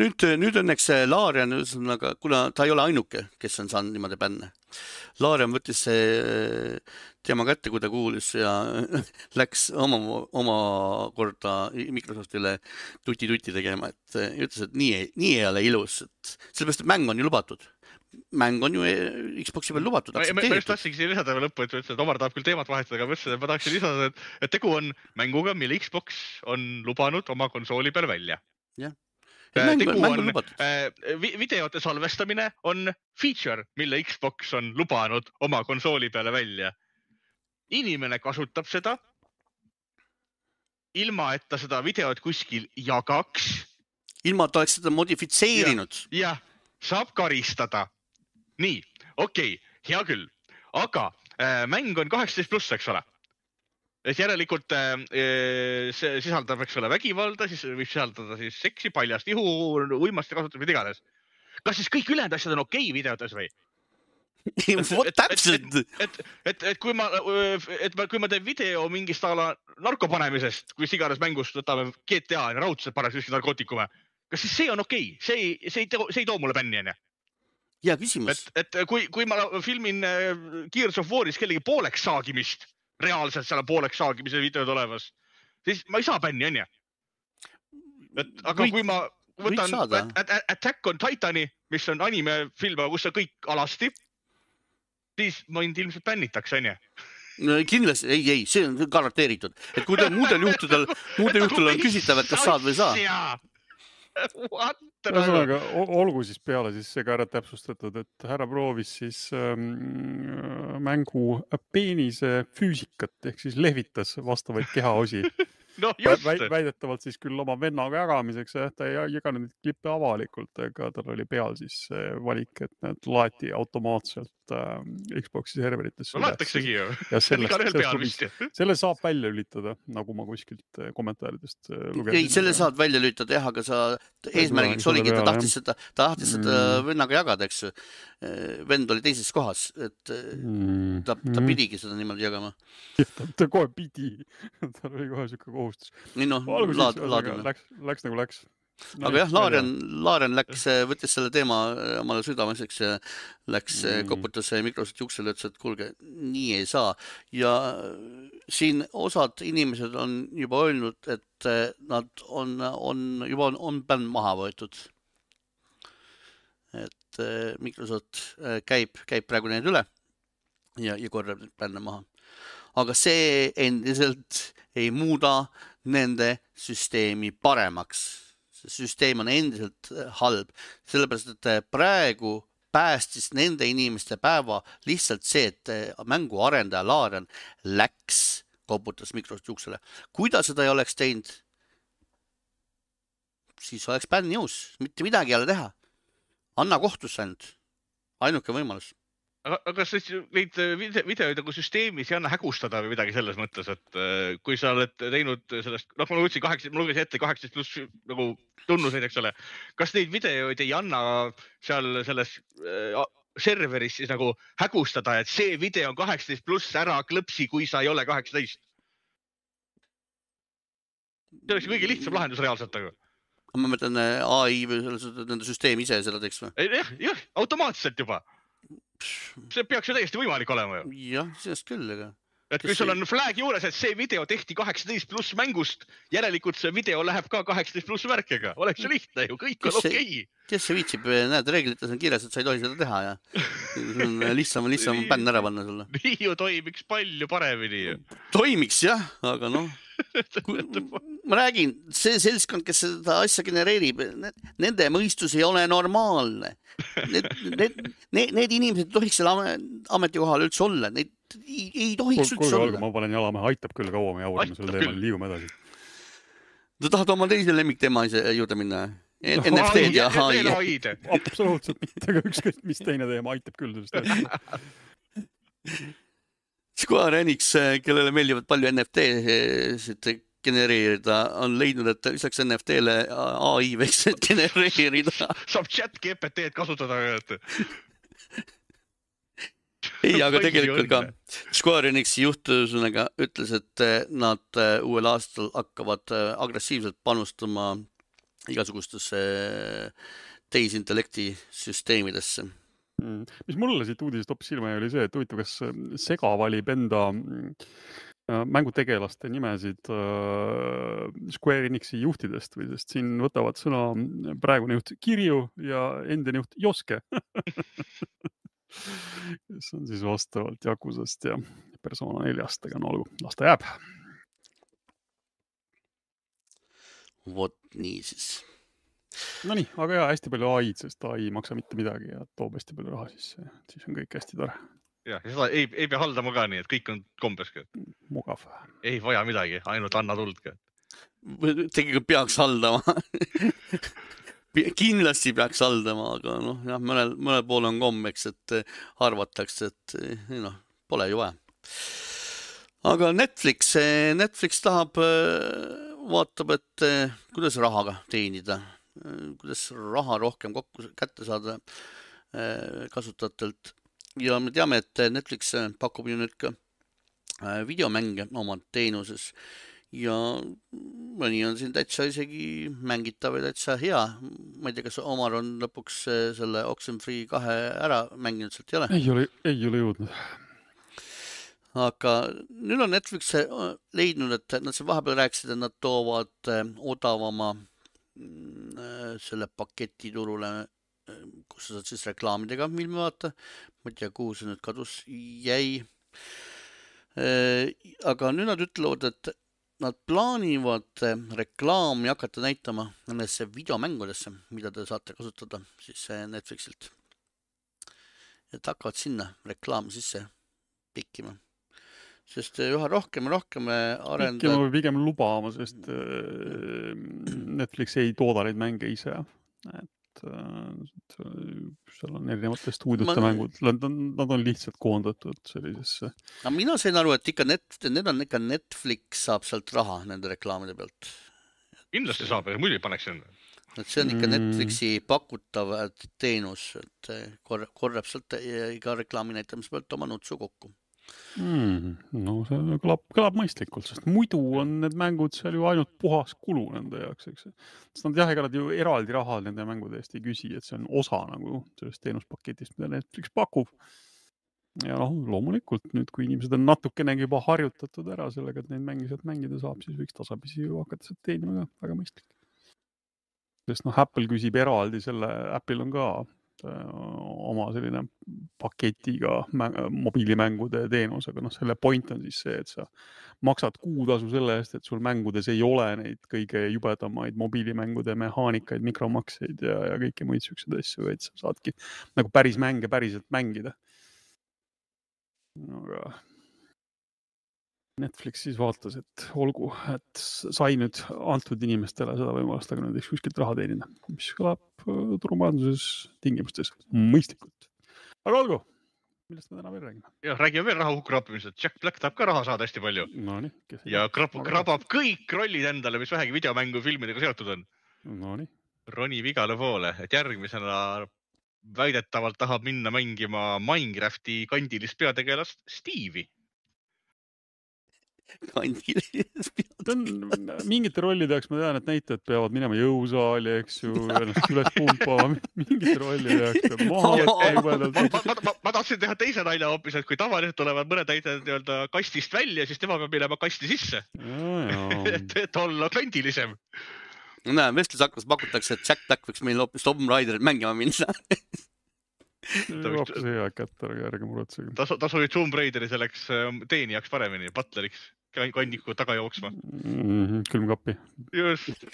nüüd, nüüd õnneks Laarian, ühesõnaga, kuna ta ei ole ainuke, kes on saanud niimoodi bänne. Laarian võttis see teema kätte, kui ta kuulis ja läks oma, omakorda Microsoftile tuti-tuti tegema, et ja ütles, et nii, nii ei ole ilus, et sellepärast, et mäng on ju lubatud. mäng on ju eh, Xbox'i peal lubatud, ma, just tahtsingi siia lisada veel lõppu, et ütlesin, et Omar tahab küll teemat vahetada, aga ma ütlesin, et ma tahaksin lisada, et, et tegu on mänguga, mille Xbox on lubanud oma konsooli peal välja. mäng tegu mäng on- on. Äh, vi- videote salvestamine on feature, mille Xbox on lubanud oma konsooli peale välja. Inimene kasutab seda ilma, et ta seda videot kuskil jagaks ilma, et ta oleks seda modifitseerinud. jah, saab karistada. nii, okei okay,, hea küll, aga äh, mäng on kaheksateist pluss, eks ole. et järelikult äh, äh, see sisaldab, eks ole, vägivalda, siis võib sisaldada siis seksi, paljast ihu, uimasti kasutamist, mida iganes. kas siis kõik ülejäänud asjad on okei okay videotes või? täpselt. et, et, et kui ma, et ma, kui ma teen video mingist a la narko panemisest, kus iganes mängust võtame GTA ju raudselt paneks kuskil narkootikume, kas siis see on okei okay?, see ei, see ei too, see ei too mulle bänni onju? hea küsimus et, et kui, kui ma filmin äh, Gears of War'is kellegi pooleks saagimist, reaalselt seal on pooleks saagimise videod olemas, siis ma ei saa bänni onju. et aga Võid- kui ma võtan Attack on Titani, mis on animefilm, kus on kõik alasti, siis mind ilmselt bännitakse onju. no kindlasti, ei, ei, see on garanteeritud, et kui ta muudel juhtudel, muudel juhtudel on küsitav, et kas saad või ei saa. Ühesõnaga, olgu siis peale siis see ka ära täpsustatud, et härra proovis siis ähm, mängu peenise füüsikat ehk siis lehvitas vastavaid kehaosi. just. väidetavalt siis küll oma vennaga jagamiseks, jah, ta ei jaganud neid klippe avalikult, aga tal oli peal siis valik, et need laeti automaatselt äh, Xbox'i serveritesse. no laetaksegi ju. selle saab välja lülitada, nagu ma kuskilt äh, kommentaaridest äh, lugesin. ei, selle saad välja lülitada jah, aga sa, eesmärgiks oligi, ta tahtis seda, ta tahtis seda Mm. vennaga jagada, eks ju. vend oli teises kohas, et eh, mm,. ta, ta pidigi seda niimoodi jagama. ta, ta kohe pidi, tal oli kohe siuke kohustus. nii noh, laadime. läks, läks nagu läks. Aga jah, Laarian, Laarian läks, võttis selle teema eh, omale südameseks ja läks mm. Mm., koputas Microsofti uksele, ütles, et kuulge, nii ei saa. ja siin osad inimesed on juba öelnud, et eh, nad on, on juba on, on bänn maha võetud. et eh, Microsoft eh, käib, käib praegu neid üle ja, ja korjab neid bänne maha. aga see endiselt ei muuda nende süsteemi paremaks süsteem on endiselt äh, halb, sellepärast et äh, praegu päästis nende inimeste päeva lihtsalt see, et äh, mänguarendaja Laarian läks, koputas Microsofti uksele. kui ta seda ei oleks teinud, siis oleks bänn jõus, mitte midagi ei ole teha. anna kohtusse ainult, ainuke võimalus. aga, aga kas siis neid vide- videoid nagu süsteemis ei anna hägustada või midagi selles mõttes, et äh, kui sa oled teinud sellest, noh, ma võtsin kaheksa, ma lugesin ette kaheksateist pluss nagu tunnuseid, eks ole. kas neid videoid ei anna seal selles äh, serveris siis nagu hägustada, et see video on kaheksateist pluss, ära klõpsi, kui sa ei ole kaheksateist? see oleks kõige lihtsam lahendus reaalselt, aga. ma mõtlen äh, ai või selles suhtes, nende süsteem ise seda teeks või? jah, jah, automaatselt juba. See peaks ju täiesti võimalik olema ju. jah, sellest küll, ega et kui sul on flag juures, et see video tehti kaheksateist pluss mängust, järelikult see video läheb ka kaheksateist pluss märkega, oleks ju lihtne ju, kõik on okei. kes see viitsib, näed, reeglites on kirjas, et sa ei tohi seda teha ja on lihtsam, lihtsam Nii. bänn ära panna sulle. nii ju toimiks palju paremini ju. toimiks jah, aga noh, ma räägin, see seltskond, kes seda asja genereerib, nende mõistus ei ole normaalne. Need, need, need, need inimesed ei tohiks seal ame- ametikohal üldse olla, neid ei, ei tohiks üldse kuulge, olla. ma panen jalamehe, aitab küll, kaua me jaurame sel teemal, liigume edasi. sa tahad oma teise lemmikteema juurde minna? NFT-d ja ai. absoluutselt mitte, aga ükskõik mis teine teema aitab küll sellest. Square Enix, kellele meeldivad palju NFT-sid genereerida, on leidnud, et lisaks NFT-le ai võiks genereerida. saab chat GPT-d kasutada ei, aga tegelikult ka Square Enixi juht ühesõnaga ütles, et nad äh, uuel aastal hakkavad äh, agressiivselt panustama igasugustesse äh, tehisintellekti süsteemidesse. Mm.. mis mulle siit uudisest hoopis silma jäi, oli see, et huvitav, kas Sega valib enda mängutegelaste nimesid Square Enixi juhtidest või, sest siin võtavad sõna praegune juht Kirju ja endine juht Joske kes on siis vastavalt Yakusast ja persona neljast, aga no olgu, las ta jääb. vot nii siis. Nonii, aga ja hästi palju ai-d, sest ai ei maksa mitte midagi ja toob hästi palju raha sisse, siis on kõik hästi tore. Ja seda ei, ei pea haldama ka nii, et kõik on kombes. mugav. ei vaja midagi, ainult anna tuld. tegelikult peaks haldama kindlasti peaks haldama, aga noh, jah, mõnel, mõnel pool on kombeks, et eh, arvatakse, et eh, noh, pole ju vaja. aga Netflix, eh, Netflix tahab, vaatab, et kuidas rahaga teenida, kuidas raha rohkem kokku kätte saada kasutajatelt ja me teame, et Netflix pakub ju nüüd ka videomänge oma teenuses ja mõni on siin täitsa isegi mängitav ja täitsa hea. ma ei tea, kas Omar on lõpuks eh, selle Oxenfree kahe ära mänginud, sealt ei ole? ei ole, ei ole jõudnud. aga nüüd on Netflix leidnud, et nad siin vahepeal rääkisid, et nad toovad odavama mm, selle paketi turule, kus sa saad siis reklaamidega filmi vaadata. Ma ei tea, kuhu see nüüd kadus jäi. aga nüüd nad ütlevad, et nad plaanivad eh, reklaami hakata näitama nendesse videomängudesse, mida te saate kasutada siis eh, Netflixilt. et hakkavad sinna reklaami sisse pikkima, sest üha rohkem ja rohkem arendajad. pikkima või pigem lubama, sest Netflix ei tooda neid mänge ise. et et seal on erinevate stuudiote ma... mängud, nad on, nad on lihtsalt koondatud sellisesse. no mina sain aru, et ikka net, need on ikka Netflix saab sealt raha nende reklaamide pealt. kindlasti saab, muidu ei paneks sinna. et see on ikka mm. Netflixi pakutav teenus, et korjab, korjab sealt iga reklaami näitamise pealt oma nutsu kokku mm,. no see kõlab, kõlab mõistlikult, sest muidu on need mängud seal ju ainult puhas kulu nende jaoks, eks. sest nad jah, ega nad ju eraldi raha nende mängude eest ei küsi, et see on osa nagu sellest teenuspaketist, mida Netflix pakub. ja noh, loomulikult nüüd, kui inimesed on natukenegi juba harjutatud ära sellega, et neid mänge sealt mängida saab, siis võiks tasapisi ju hakata sealt teenima ka, väga mõistlik. sest noh, Apple küsib eraldi selle, Apple'il on ka oma selline paketiga mobiilimängude teenus, aga noh, selle point on siis see, et sa maksad kuutasu selle eest, et sul mängudes ei ole neid kõige jubedamaid mobiilimängude mehaanikaid, mikromakseid ja, ja kõiki muid siukseid asju, vaid sa saadki nagu päris mänge päriselt mängida. aga Netflix siis vaatas, et olgu, et sai nüüd antud inimestele seda võimalust, aga võiks kuskilt raha teenida, mis kõlab äh, turumajanduses tingimustes mõistlikult. aga olgu, millest me täna veel räägime? jah, räägime veel raha hukka rappimisest. Jack Black tahab ka raha saada hästi palju no,. ja krab, krabab kõik rollid endale, mis vähegi videomängu filmidega seotud on. Nonii. ronib igale poole, et järgmisena väidetavalt tahab minna mängima Minecrafti kandilist peategelast Steve'i kandilis ta on, mingite rollide jaoks ma tean, et näitlejad peavad minema jõusaali, eks ju, ennast üles pumpama, mingite rollide jaoks peab maha jubedalt. ma, ma, ma, ma tahtsin teha teise nalja hoopis, et kui tavaliselt tulevad mõned näitlejad nii-öelda kastist välja, siis tema peab minema kasti sisse. et, et olla kandilisem. no näe, vestlusaknas pakutakse, et Jack Black võiks meil hoopis Tomb Raiderit mängima minna hoopis hea kätt, ärge, ärge muretsege. ta, ta sobib Tomb Raideri selleks teenijaks paremini, butleriks kanniku taga jooksma mm. -hmm, külmkappi. just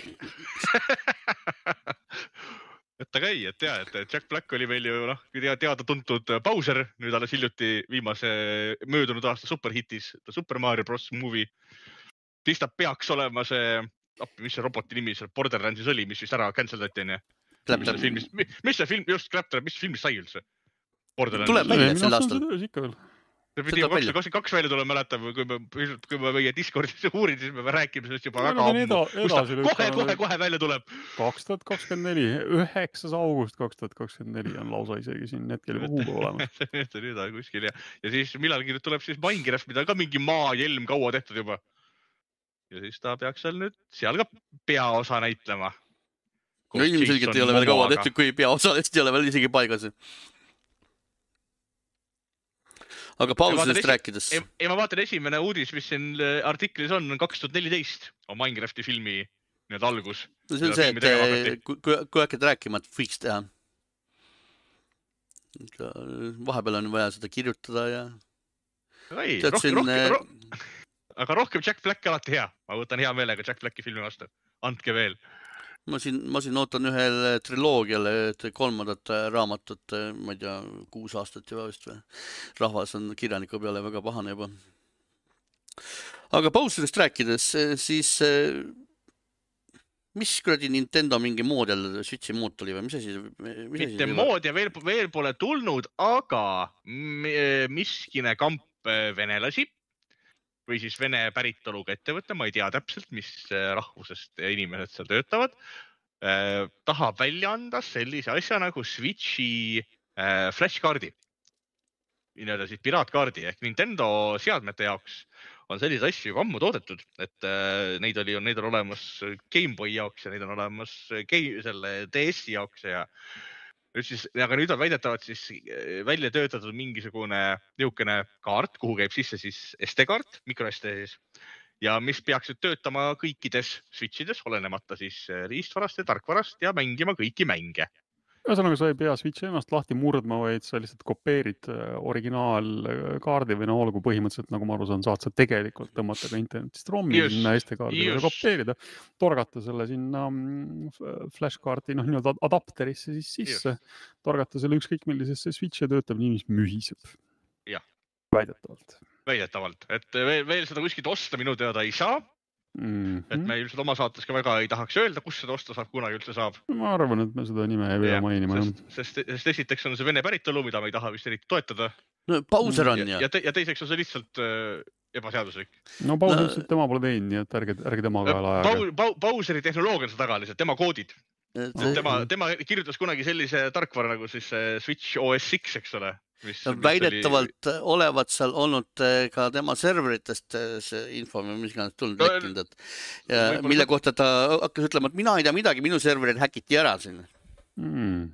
et aga ei, et ja, et Jack Black oli meil ju noh, teada-tuntud Bowser, nüüd alles hiljuti viimase möödunud aasta superhitis Super Mario Bros movie. siis ta peaks olema see, appi, mis see roboti nimi seal Borderlandsis oli, mis vist ära cancel dati onju. mis see film, just Claptrap, mis filmist sai üldse? tuleb välja sel aastal. ikka veel see pidi tuleb kaks välja. tuhat kakskümmend kaks välja tulema, mäletan, kui me, kui ma meie Discordis uurisin, siis me rääkisime sellest juba Me väga ammu. eda- edasi kohe, lükanud. kohe, kohe välja tuleb. kaks tuhat kakskümmend neli, üheksas august kaks tuhat kakskümmend neli on lausa isegi siin hetkel juba kuupäev olemas. see nüüd on kuskil ja, ja siis millalgi nüüd tuleb siis Minecraft, mida on ka mingi maajelm kaua tehtud juba. ja siis ta peaks seal nüüd, seal ka peaosa näitlema. no ilmselgelt ei ole veel kaua tehtud, kui peaosalist ei ole veel isegi paigas. Aga pausidest rääkides, ei, ma vaatan, esimene uudis, mis siin äh, artiklis on, on kaks tuhat neliteist, on Minecrafti filmi nii-öelda algus. no see on see, et eh, kui, kui, kui hakkad rääkima, et võiks teha. vahepeal on vaja seda kirjutada ja ei, rohkem, rohkem, aga rohkem Jack Black alati hea, ma võtan hea meelega Jack Blacki filmi vastu, andke veel. Ma siin, ma siin ootan ühele triloogiale et kolmandat äh, raamatut, ma ei tea, kuus aastat juba vist või. rahvas on kirjaniku peale väga pahane juba. aga pausidest rääkides, siis eh, mis kuradi Nintendo mingi mood jälle, Switchi mood tuli või mis asi? mitte mood ja veel, veel pole tulnud, aga miskine kamp äh, venelasi või siis vene päritoluga ettevõte, ma ei tea täpselt, mis äh, rahvusest inimesed seal töötavad, tahab välja anda sellise asja nagu Switchi äh, flashkaardi, nii-öelda siis piraatkaardi ehk Nintendo seadmete jaoks on selliseid asju juba ammu toodetud, et äh, neid oli, neid on olemas GameBoy jaoks ja neid on olemas Game, selle DS-i jaoks ja nüüd siis, aga nüüd on väidetavalt siis äh, välja töötatud mingisugune niisugune kaart, kuhu käib sisse siis SD-kaart, micro SD siis ja mis peaks nüüd töötama kõikides switchides, olenemata siis äh, riistvarast ja tarkvarast ja mängima kõiki mänge. ühesõnaga, sa ei pea Switchi ennast lahti murdma, vaid sa lihtsalt kopeerid äh, originaalkaardi või no olgu põhimõtteliselt, nagu ma aru saan, saad sa tegelikult tõmmata ka internetist ROM-i sinna SD-kaardile ja just. kopeerida, torgata selle sinna mm, flashkaardi, noh, nii-öelda adapterisse siis sisse, torgata selle ükskõik millisesse Switchi ja töötab nii, mis mühiseb. Väidetavalt. Väidetavalt, et veel, veel seda kuskilt osta minu teada ei saa, mm. et -hmm. me ilmselt oma saates ka väga ei tahaks öelda, kus seda osta saab, kunagi üldse saab. ma arvan, et me seda nime ei pea mainima, jah sest, sest, sest esiteks on see vene päritolu, mida me ei taha vist eriti toetada no Bowser on ja, ju ja,. te, ja teiseks on see lihtsalt äh, ebaseaduslik. no No- ütles, et tema pole teinud, nii et ärge, ärge tema kaela ajage. Bowseri tehnoloogia on see taga lihtsalt, tema koodid, tema, tema kirjutas kunagi sellise tarkvara nagu siis see Switch OS X, eks ole. Väidetavalt olevat seal olnud eh, ka tema serveritest eh, see info või mis iganes tulnud No, lekkinud, et ja võib-olla- mille kohta ta hakkas ütlema, et mina ei tea midagi, minu serverid häkiti ära siin. mm..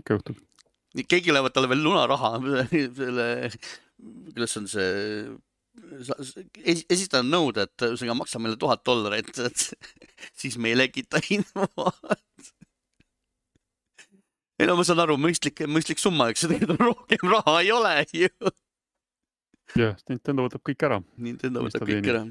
ikka juhtub. keegi lähevad talle veel lunaraha selle, kuidas on see, esitan nõude, et ühesõnaga maksa meile tuhat dollarit, et siis me ei lekita infot. Ei no ma saan aru, mõistlik, mõistlik summa, eks seda rohkem raha ei ole ju. jah, Nintendo võtab kõik ära. Nintendo võtab kõik ära.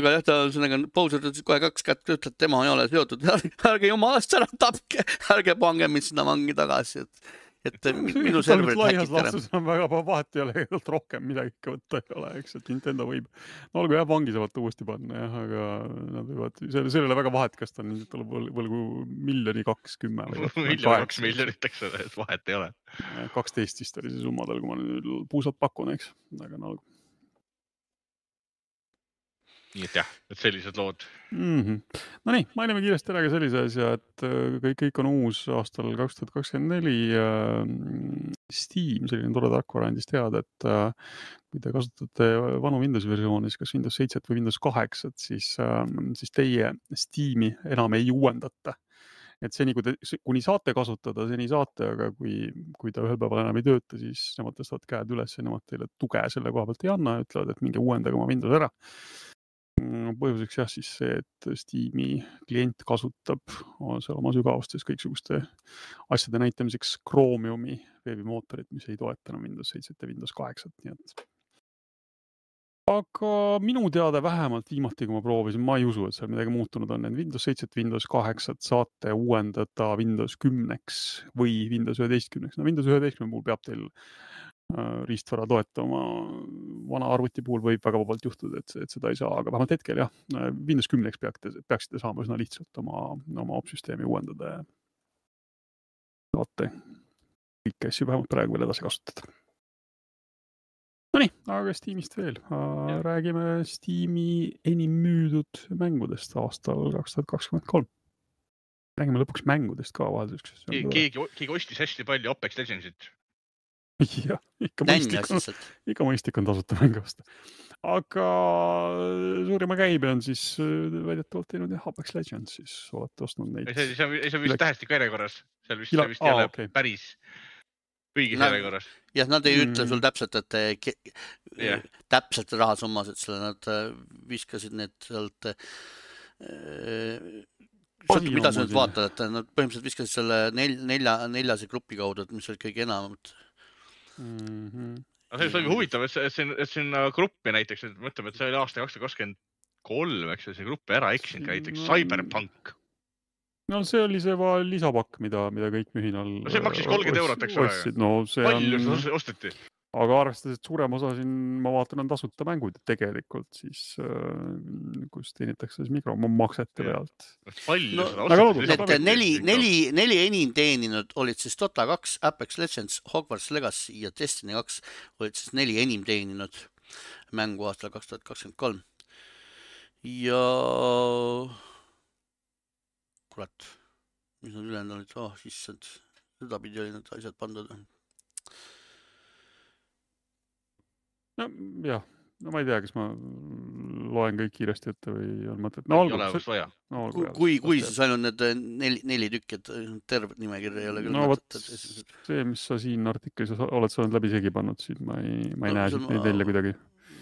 aga jah, ta ühesõnaga Bowser ütles kohe kaks kätt, ütleb, et tema ei ole seotud, ärge jumalast ära tapke, ärge pange mind sinna vangi tagasi, et, et minu serverid laias laastus enam väga vahet ei ole, tegelikult rohkem midagi ikka võtta ei ole, eks, et Nintendo võib, no olgu jah, vangi saavad ta uuesti panna jah, aga nad võivad, seal, seal ei ole väga vahet, kas ta on ilmselt tuleb võl- võlgu miljoni kaks kümme või miljon, kaks. miljonit, eks ole, et vahet ei ole. kaksteist vist oli see summa tal, kui ma nüüd puusalt pakun, eks, aga no olgu nii et jah, et sellised lood. mm. -hmm. Nonii, mainime kiiresti ära ka sellise asja, et äh, kõik, kõik on uus aastal kaks tuhat kakskümmend neli. Steam, selline tore tarkvara andis teada, et äh, kui te kasutate vanu Windowsi versioone, siis kas Windows seitset või Windows kaheksat, siis, siis teie Steam'i enam ei uuendata et seni, kui te, kuni saate kasutada, seni saate, aga kui, kui ta ühel päeval enam ei tööta, siis nemad tõstavad käed üles ja nemad teile tuge selle koha pealt ei anna ütlevad, et minge uuendage oma Windows ära. Põhjuseks jah, siis see, et Steam'i klient kasutab seal oma sügavustes kõiksuguste asjade näitamiseks Chromiumi veebimootorit, mis ei toeta enam Windows seitset ja Windows kaheksat, nii et aga minu teada vähemalt viimati, kui ma proovisin, ma ei usu, et seal midagi muutunud on, et Windows seitset, Windows kaheksat saate uuendada Windows kümneks või Windows üheteistkümneks. no Windows üheteistkümne puhul peab teil riistvara toetama, vana arvuti puhul võib väga vabalt juhtuda, et, et seda ei saa, aga vähemalt hetkel jah, Windows kümneks peate, peaksite saama üsna lihtsalt oma, oma opsüsteemi uuendada ja saate kõiki asju vähemalt praegu veel edasi kasutada Nonii, aga Steamist veel. räägime Steam'i enim müüdud mängudest aastal kaks tuhat kakskümmend kolm. räägime lõpuks mängudest ka vahelduseks. keegi, keegi ostis hästi palju Apex Legendsit. jah, ikka mõistlik on, ikka mõistlik on tasuta mänge osta. aga suurima käibe on siis äh, väidetavalt teinud jah, Apex Legends, siis olete ostnud neid. ei, see on, see on vist tähestiku järjekorras, seal vist, vist ei ole okay. päris õiges järjekorras. jah, nad ei mm. ütle sul täpselt, et yeah. täpselt rahasummasid, selle nad äh, viskasid need sealt äh, sõltub, mida sa nüüd vaatad, et nad põhimõtteliselt viskasid selle nel, nelja, neljase grupi kaudu, et mis oli kõige enamad mm. -hmm. no see on huvitav, et see, et siin, et sinna gruppi näiteks, mõtleme, et see oli aasta kaks tuhat kakskümmend kolm, eks ju, see gruppi ära eksinud näiteks no, Cyberpunk no see oli see lisapakk, mida, mida kõik mühinal. no see maksis kolmkümmend eurot, eks ole. no see palju on... seda osteti? Aga arvestades, et suurem osa siin, ma vaatan, on tasuta mängud tegelikult, siis äh, kus teenitakse siis mikromaksete pealt. palju no, seda osteti? Need neli, neli, neli enim teeninud olid siis Dota kaks, Apex Legends, Hogwarts Legacy ja Destiny kaks olid siis neli enim teeninud mängu aastal kaks tuhat kakskümmend kolm. ja kurat, mis nad ülejäänud olid, oh issand, sedapidi olid need asjad pandud. Nojah, no ma ei tea, kas ma loen kõik kiiresti ette või on mõtet. no olgu. No, kui, kui, kui siis ainult need eh, neli, neli tükki, et tervet nimekirja ei ole küll no, mõtet. see, mis sa siin artiklis oled saanud läbi segi pannud, siin ma ei, ma ei no, näe siit neid välja kuidagi.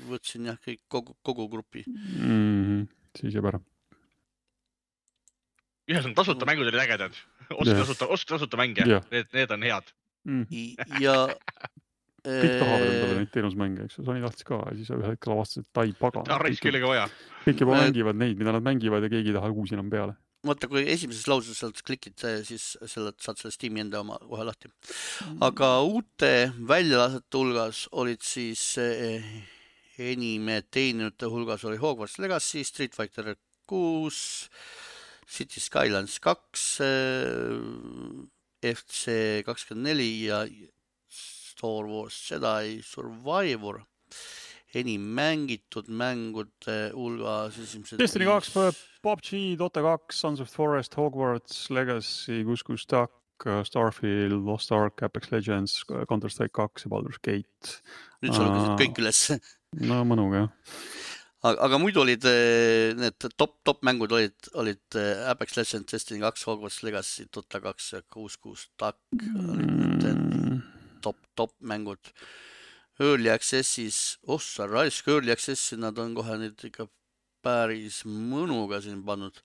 võtsin jah, kõik kogu, kogu grupi mm. -hmm. siis jääb ära ühesõnaga tasuta mm. mängud olid ägedad. yeah. tasuta, ostke tasuta mänge need, need on head mm.. ja kõik tahavad endale neid teenusmänge, eks ju, Sony tahtis ka ja siis ühel hetkel avastasid, et ai pagan. raisk kellegi vaja. kõik juba mängivad neid, mida nad mängivad ja keegi ei taha uusi enam peale. vaata, kui esimeses lauses sealt klikid, siis selle saad selle Steam'i enda oma kohe lahti. Mm. aga uute väljalasete hulgas olid siis eh, enim teeninute hulgas oli Hogwarts Legacy, Street Fighter kuus City Skylines kaks, äh, FC kakskümmend neli ja Star Wars Jedi Survivor enim mängitud mängude hulgas esimesed. Destiny kaks, PUBG, Dota kaks, Sons of Forest, Hogwarts Legacy, kus, kus Duck, Starfield, Lost Ark, Apex Legends, Counter Strike kaks ja Baldur's Gate. nüüd sa lugesid kõik ülesse. no mõnuga jah aga, aga muidu olid eh, need top, top mängud olid, olid eh, Apex Legends, Destiny kaks, Hogwarts Legacy, Dota kaks ja kuus, kuus Duck olid need mm. Top, top mängud. Early Access'is, oh sa raisk, Early Access'i nad on kohe nüüd ikka päris mõnuga siin pannud.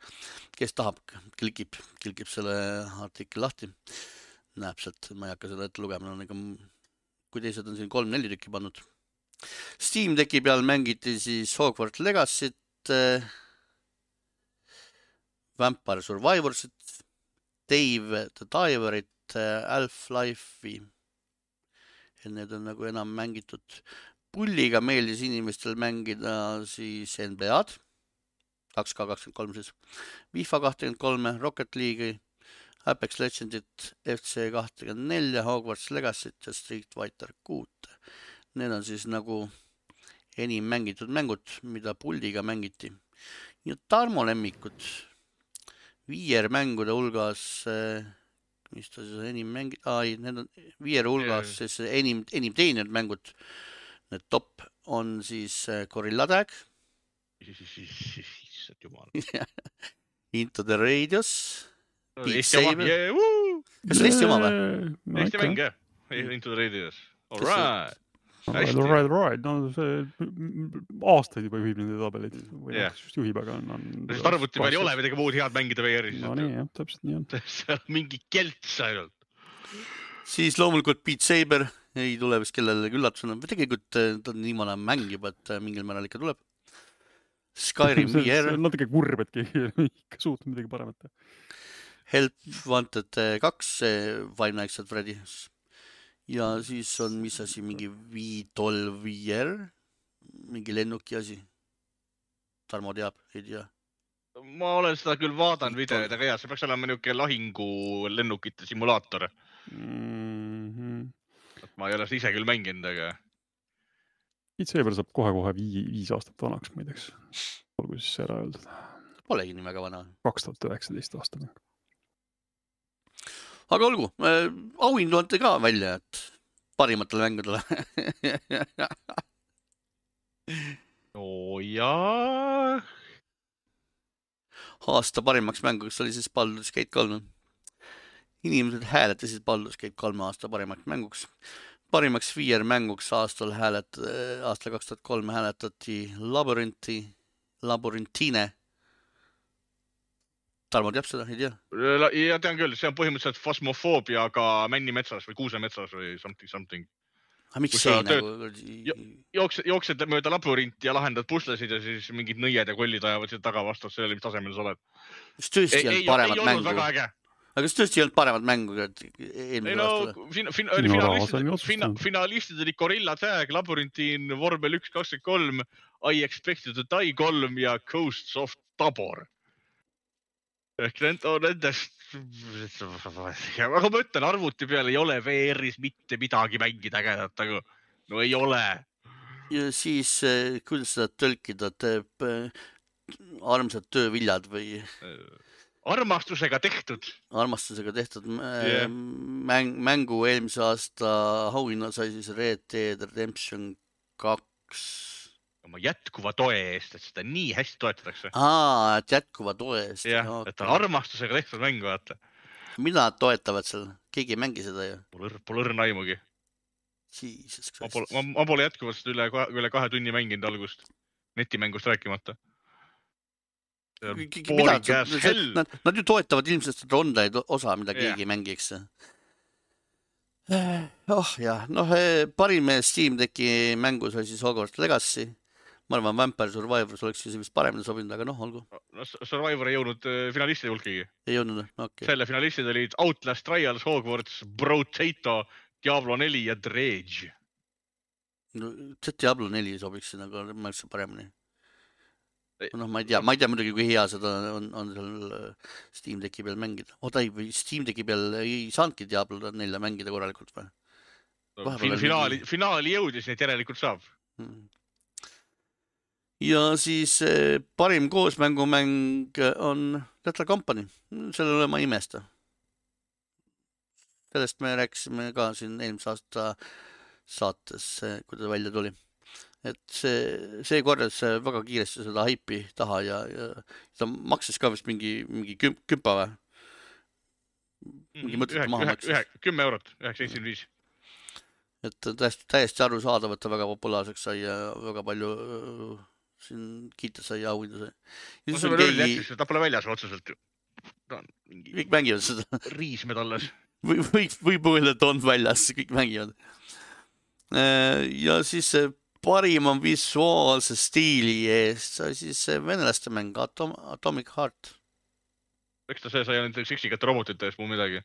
kes tahab, klikib, klikib selle artikli lahti. näeb sealt, ma ei hakka seda ette lugema, no ega kui teised on siin kolm-neli tükki pannud Steam Decki peal mängiti siis Hogwarts Legacy't äh,, Vampire Survivorsit, Dave the Diverit äh,, Half-Life'i. Need on nagu enam mängitud. pulliga meeldis inimestel mängida siis NBA-d, kaks K kakskümmend kolm siis, FIFA kahtekümmend kolme, Rocket League'i, Apex Legendit, FC kahtekümmend nelja, Hogwarts Legacy't ja Street Fighter kuute Need on siis nagu enim mängitud mängud, mida puldiga mängiti. ja Tarmo lemmikud VR mängude hulgas, eh, mis ta siis enim mängi-, aa ei, need on VR hulgas siis enim, enim teeninud mängud. Need top on siis eh, Gorilla Tag. issand jumal Into the oma, kas see on Eesti oma või? Eesti mäng jah, Into the Radius. All right Right, right, no see aastaid juba juhib nende tabeleid või yeah. noh, just juhib, aga on, on. arvuti peal ei ole midagi muud head mängida VR-is. no nii jah, täpselt nii on. seal on mingi kelts ainult. siis loomulikult Beat Saber ei tule vist kellelegi üllatusena, tegelikult eh, ta on nii vana mäng juba, et eh, mingil määral ikka tuleb. Skyrim VR. natuke kurb, et keegi ei ikka suutnud midagi paremat teha. Help Wanted eh, kaks, Five Nights at Freddy's ja siis on, mis asi, mingi V12 VR, mingi lennuki asi. Tarmo teab, ei tea? ma olen seda küll vaadanud videoid, aga jaa, see peaks olema niisugune lahingu lennukite simulaator mm. -hmm. ma ei ole seda ise küll mänginud, aga Beat Saber saab kohe-kohe vii, viis aastat vanaks muideks. olgu siis ära öeldud. Polegi nii väga vana. kaks tuhat üheksateist aasta mäng. Aga olgu auhindu anti ka välja, et parimatele mängudele oo jaa. aasta parimaks mänguks oli siis Baldur's Gate kolm. inimesed hääletasid Baldur's Gate kolme aasta parimaks mänguks. parimaks VR mänguks aastal häälet-, aastal kaks tuhat kolm hääletati Labyrinthi, Labyrintine. Tarmo teab seda, ei tea? ja tean küll, see on põhimõtteliselt Phasmophobia, aga Männimetsas või Kuusemetsas või something, something aga miks Kus see sa nagu jooksed, jooksed mööda labyrinti ja lahendad puslesid ja siis mingid nõied ja kollid ajavad sind taga vastavalt sellele, mis tasemel sa oled. kas tõesti ei, ei ei, olnud ei paremat mängu? aga kas tõesti ei olnud paremat mängu eelmisel no aastal? fin, fin, ju finalistid, fina, finalistid olid Gorilla Tag, Labyrinthine, Vormel üks, kakskümmend kolm, I expected to die kolm ja Ghosts of Tabor. On nendest, aga ma ütlen, arvuti peal ei ole VR-is mitte midagi mängida ägedat, aga no ei ole. ja siis eh, kuidas seda tõlkida, teeb eh, armsad tööviljad või armastusega tehtud. armastusega tehtud yeah. mäng, mängu eelmise aasta auhinna sai siis Red Dead Redemption kaks. Oma jätkuva toe eest, et seda nii hästi toetatakse. aa, et jätkuva toe eest. jah, et ta on armastusega tehtud mäng, vaata. mida nad toetavad seal, keegi ei mängi seda ju. Pole õrn, pole õrna aimugi. Jesus ma pole, ma, pole jätkuvalt üle, üle kahe tunni mänginud algust. netimängust rääkimata. mida nad, nad ju toetavad ilmselt seda online osa, mida keegi ei mängi, eks. oh jah, noh, parim Steam Decki mängus oli siis Hogwarts Legacy. Ma arvan, Vampire Survivors oleks siis vist paremini sobinud, aga noh, olgu, no Survivor ei jõudnud äh, finalistide hulkagi. ei jõudnud, okei okay.. selle finalistid olid Outlast Trials, Hogwarts, Brotato, Diablo neli ja Dredge. no see Diablo neli sobiks sinna ka märksa paremini noh, ma ei tea, ma ei tea muidugi, kui hea seda on, on seal äh, Steam Decki peal mängida. oota ei, Steam Decki peal ei saanudki Diablo nelja mängida korralikult või oli finaali finaali jõudis, nii et järelikult saab. Mm. Ja siis eh, parim koosmängumäng on Lethal Company, selle üle ma ei imesta. sellest me rääkisime ka siin eelmise aasta saates, kui ta välja tuli. et see, see korjas eh, väga kiiresti seda haipi taha ja, ja ta maksis ka vist mingi, mingi küm-, kümpa või? Mingi mõttetu maha maksis. kümme eurot, üheksa seitsekümmend viis. et täiesti, täiesti arusaadav, et ta väga populaarseks sai ja väga palju siin kiita sai ja auhindu sai. ja no see veel keegi, jätkuvalt, ta pole väljas otseselt ju. ta on mingi kõik mängivad seda riismed alles. või, või, võib öelda, et on väljas, kõik mängivad. ja siis parima visuaalse stiili eest sai siis venelaste mäng Atom-, Atomic Heart. eks ta see sai ainult seksikate robotite eest, muu midagi.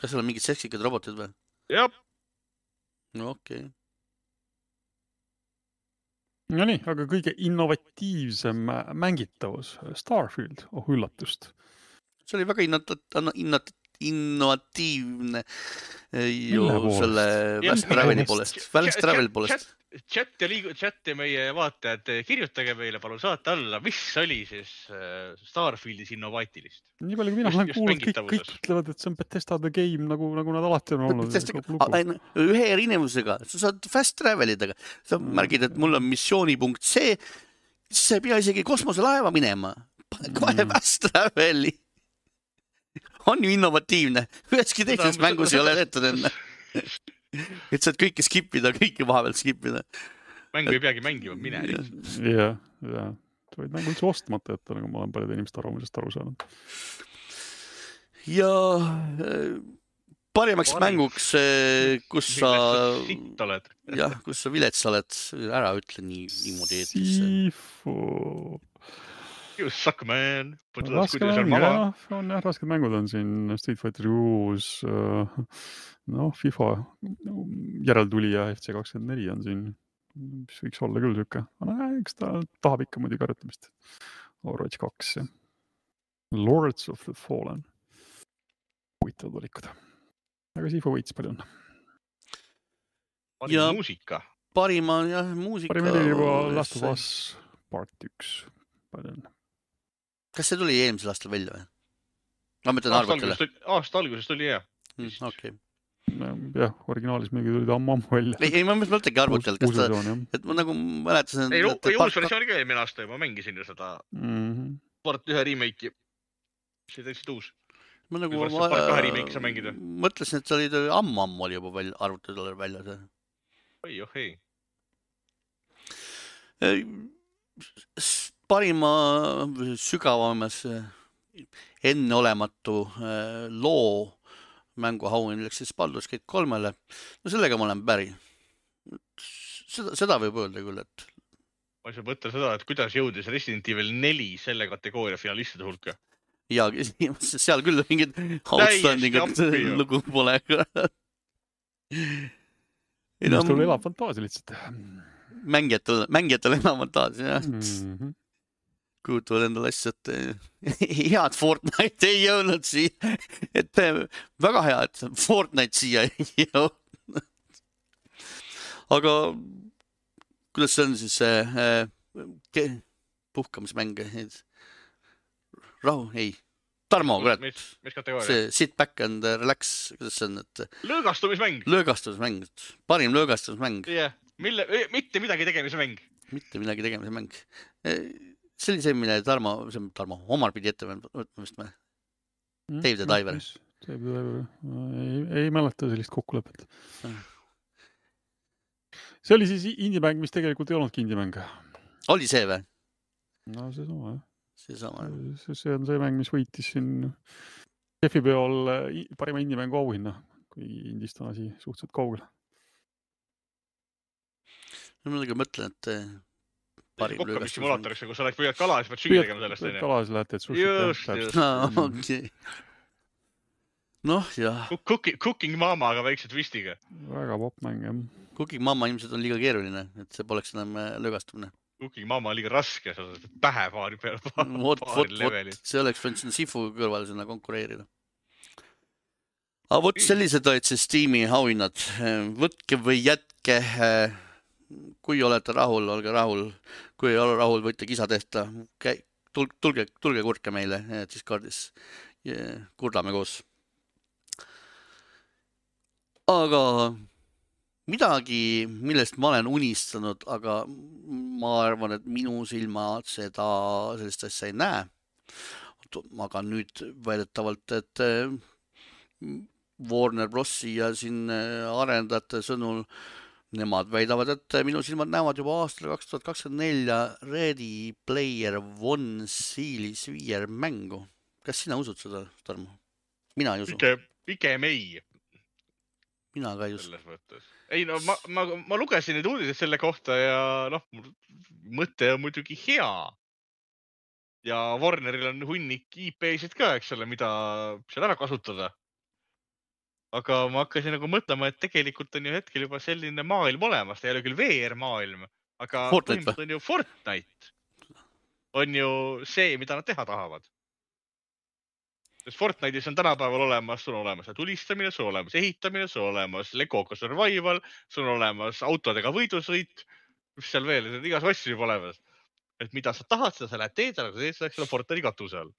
kas seal on mingid seksikad robotid või? jah, no okei okay.. Nonii, aga kõige innovatiivsem äh, mängitavus, Starfield, oh üllatust. see oli väga innat-, innat-, innovatiivne eh, ju selle Fast Traveli poolest? Fast Traveli poolest. chat ja liigu-, chat ja meie vaatajad, kirjutage meile palun saate alla, mis oli siis äh, Starfieldis innovaatilist. nii palju, kui mina olen kuulnud, kõik, kõik ütlevad, et see on Bethesda the game nagu, nagu nad alati on olnud. Ühe erinevusega, sa saad fast travel ida, sa Mm. märgid, et mul on missioonipunkt C, siis sa ei pea isegi kosmoselaeva minema, pane kohe Mm. fast traveli. On ju innovatiivne, üheski teises mängus ei ole tehtud enne. et saad kõike skip ida, kõike vahepeal skip ida. mängu ei peagi mängima, mine lihtsalt. jah, jah, sa võid mängu üldse ostmata jätta, nagu ma olen paljude inimeste arvamusest aru saanud. ja äh, parimaks Parim- mänguks, kus sa, jah, kus sa vilets oled, ära ütle nii, niimoodi eetrisse. Sifu. You suck man. raske mäng jah, on jah, rasked mängud on siin Street Fighter kuus, noh, FIFA järeltulija FC kakskümmend neli on siin, mis võiks olla küll sihuke, eks ta tahab ikka muidugi harjutamist. Overwatch kaks ja Lords of the Fallen, huvitavad valikud. aga Sifu võitis palju õnne. Ja- muusika. parima jah, muusika. parim heli juba Last of Us part üks. palju õnne. Kas see tuli eelmisel aastal välja või? ma mõtlen aasta arvutile alguses. tuli, aasta alguses tuli jah. Mm, okei, jah, originaalis mingi tuli ta ammu-ammu välja. ei, ei ma mõtlengi arvutil, kas ta, et ma nagu mäletasin. ei, uus versioon oli ka eelmine aasta juba, mängisin ju seda mm. -hmm. part ühe remake'i. see oli täitsa uus. ma nagu saab mängida. mõtlesin, et see oli ammu-ammu oli juba välja, arvutile välja see. oi oh ei. Parima sügavamas äh, enneolematu äh, loo mänguauhind läks siis Baldur's Gate kolmele. no sellega ma olen päri. seda, seda võib öelda küll, et ma ei saa mõtle seda, et kuidas jõudis Resident Evil neli selle kategooria finalistide hulka. ja seal küll mingit outstanding lugu pole. ei no minustul elab fantaasia lihtsalt mängijatel, mängijatel enam fantaasia jah, mm. -hmm. Kujutavad endale asja, et eh, head Fortnite ei jõudnud siia, et eh, väga hea, et Fortnite siia ei jõudnud. aga kuidas see on siis see äh, puhkamismäng, rahu, ei, Tarmo, kurat, mis, mis kategooria? see sit back and relax, kuidas see on, et lõõgastumismäng. löögastusmäng, parim löögastusmäng, jah, mille, mitte midagi tegemise mäng. mitte midagi tegemise mäng. See oli see, mille Tarmo, see on Tarmo, Omar pidi ette võtma vist või? Dave the Diver.. Dave the Diver, ei, ei mäleta sellist kokkulepet Ah.. see oli siis indie-mäng, mis tegelikult ei olnudki indie-mäng. oli see või? no seesama jah. seesama. see, see on see mäng, mis võitis siin Defi peol i- parima indie-mängu auhinna, kui indist on asi suhteliselt kaugel. ma muidugi mõtlen, et parim kokkamist-simulaatoriks, kus sa oled, püüad kala ja siis pead süüa tegema sellest onju. kalas lähed, teed Just, sushi. just. Mhm. okei. noh, jah, Cooking, Cooking Mama, aga väikse twistiga. väga popp mäng jah. Cooking Mama ilmselt on liiga keeruline, et see poleks enam eh, löögastumine. Cooking Mama on liiga raske, sa saad pähe paari peale, vot, vot, vot leveli., see oleks võinud sinna Sifu kõrvale sinna konkureerida. aga vot sellised olid siis tiimi auhinnad. võtke või jätke. Kui olete rahul, olge rahul. kui ei ole rahul, võite kisa tehta. tulge, tulge, tulge kurtke meile eh, Discordis. kurdame koos. aga midagi, millest ma olen unistanud, aga ma arvan, et minu silmad seda, sellist asja ei näe. aga nüüd väidetavalt, et eh, Warner Brosi ja siin eh, arendajate sõnul nemad väidavad, et minu silmad näevad juba aastal kaks tuhat kakskümmend nelja Ready Player One stiilis VR mängu. kas sina usud seda, Tarmo? mina ei usu, pigem, pigem ei, mina ka ei usu. selles mõttes. ei no ma, ma, ma lugesin neid uudiseid selle kohta ja noh, mõte on muidugi hea. ja Warneril on hunnik IP-sid ka, eks ole, mida seal ära kasutada. Aga ma hakkasin nagu mõtlema, et tegelikult on ju hetkel juba selline maailm olemas, ta ei ole küll VR-maailm, aga põhimõtteliselt on ju Fortnite on ju see, mida nad teha tahavad. sest Fortnite'is on tänapäeval olemas, sul on olemas tulistamine, sul on olemas ehitamine, sul on olemas Legoga survival, sul on olemas autodega võidusõit, mis seal veel, igas asju juba olemas. et mida sa tahad, seda sa lähed teed, aga sa teed seda, Fortnite'i katuse all.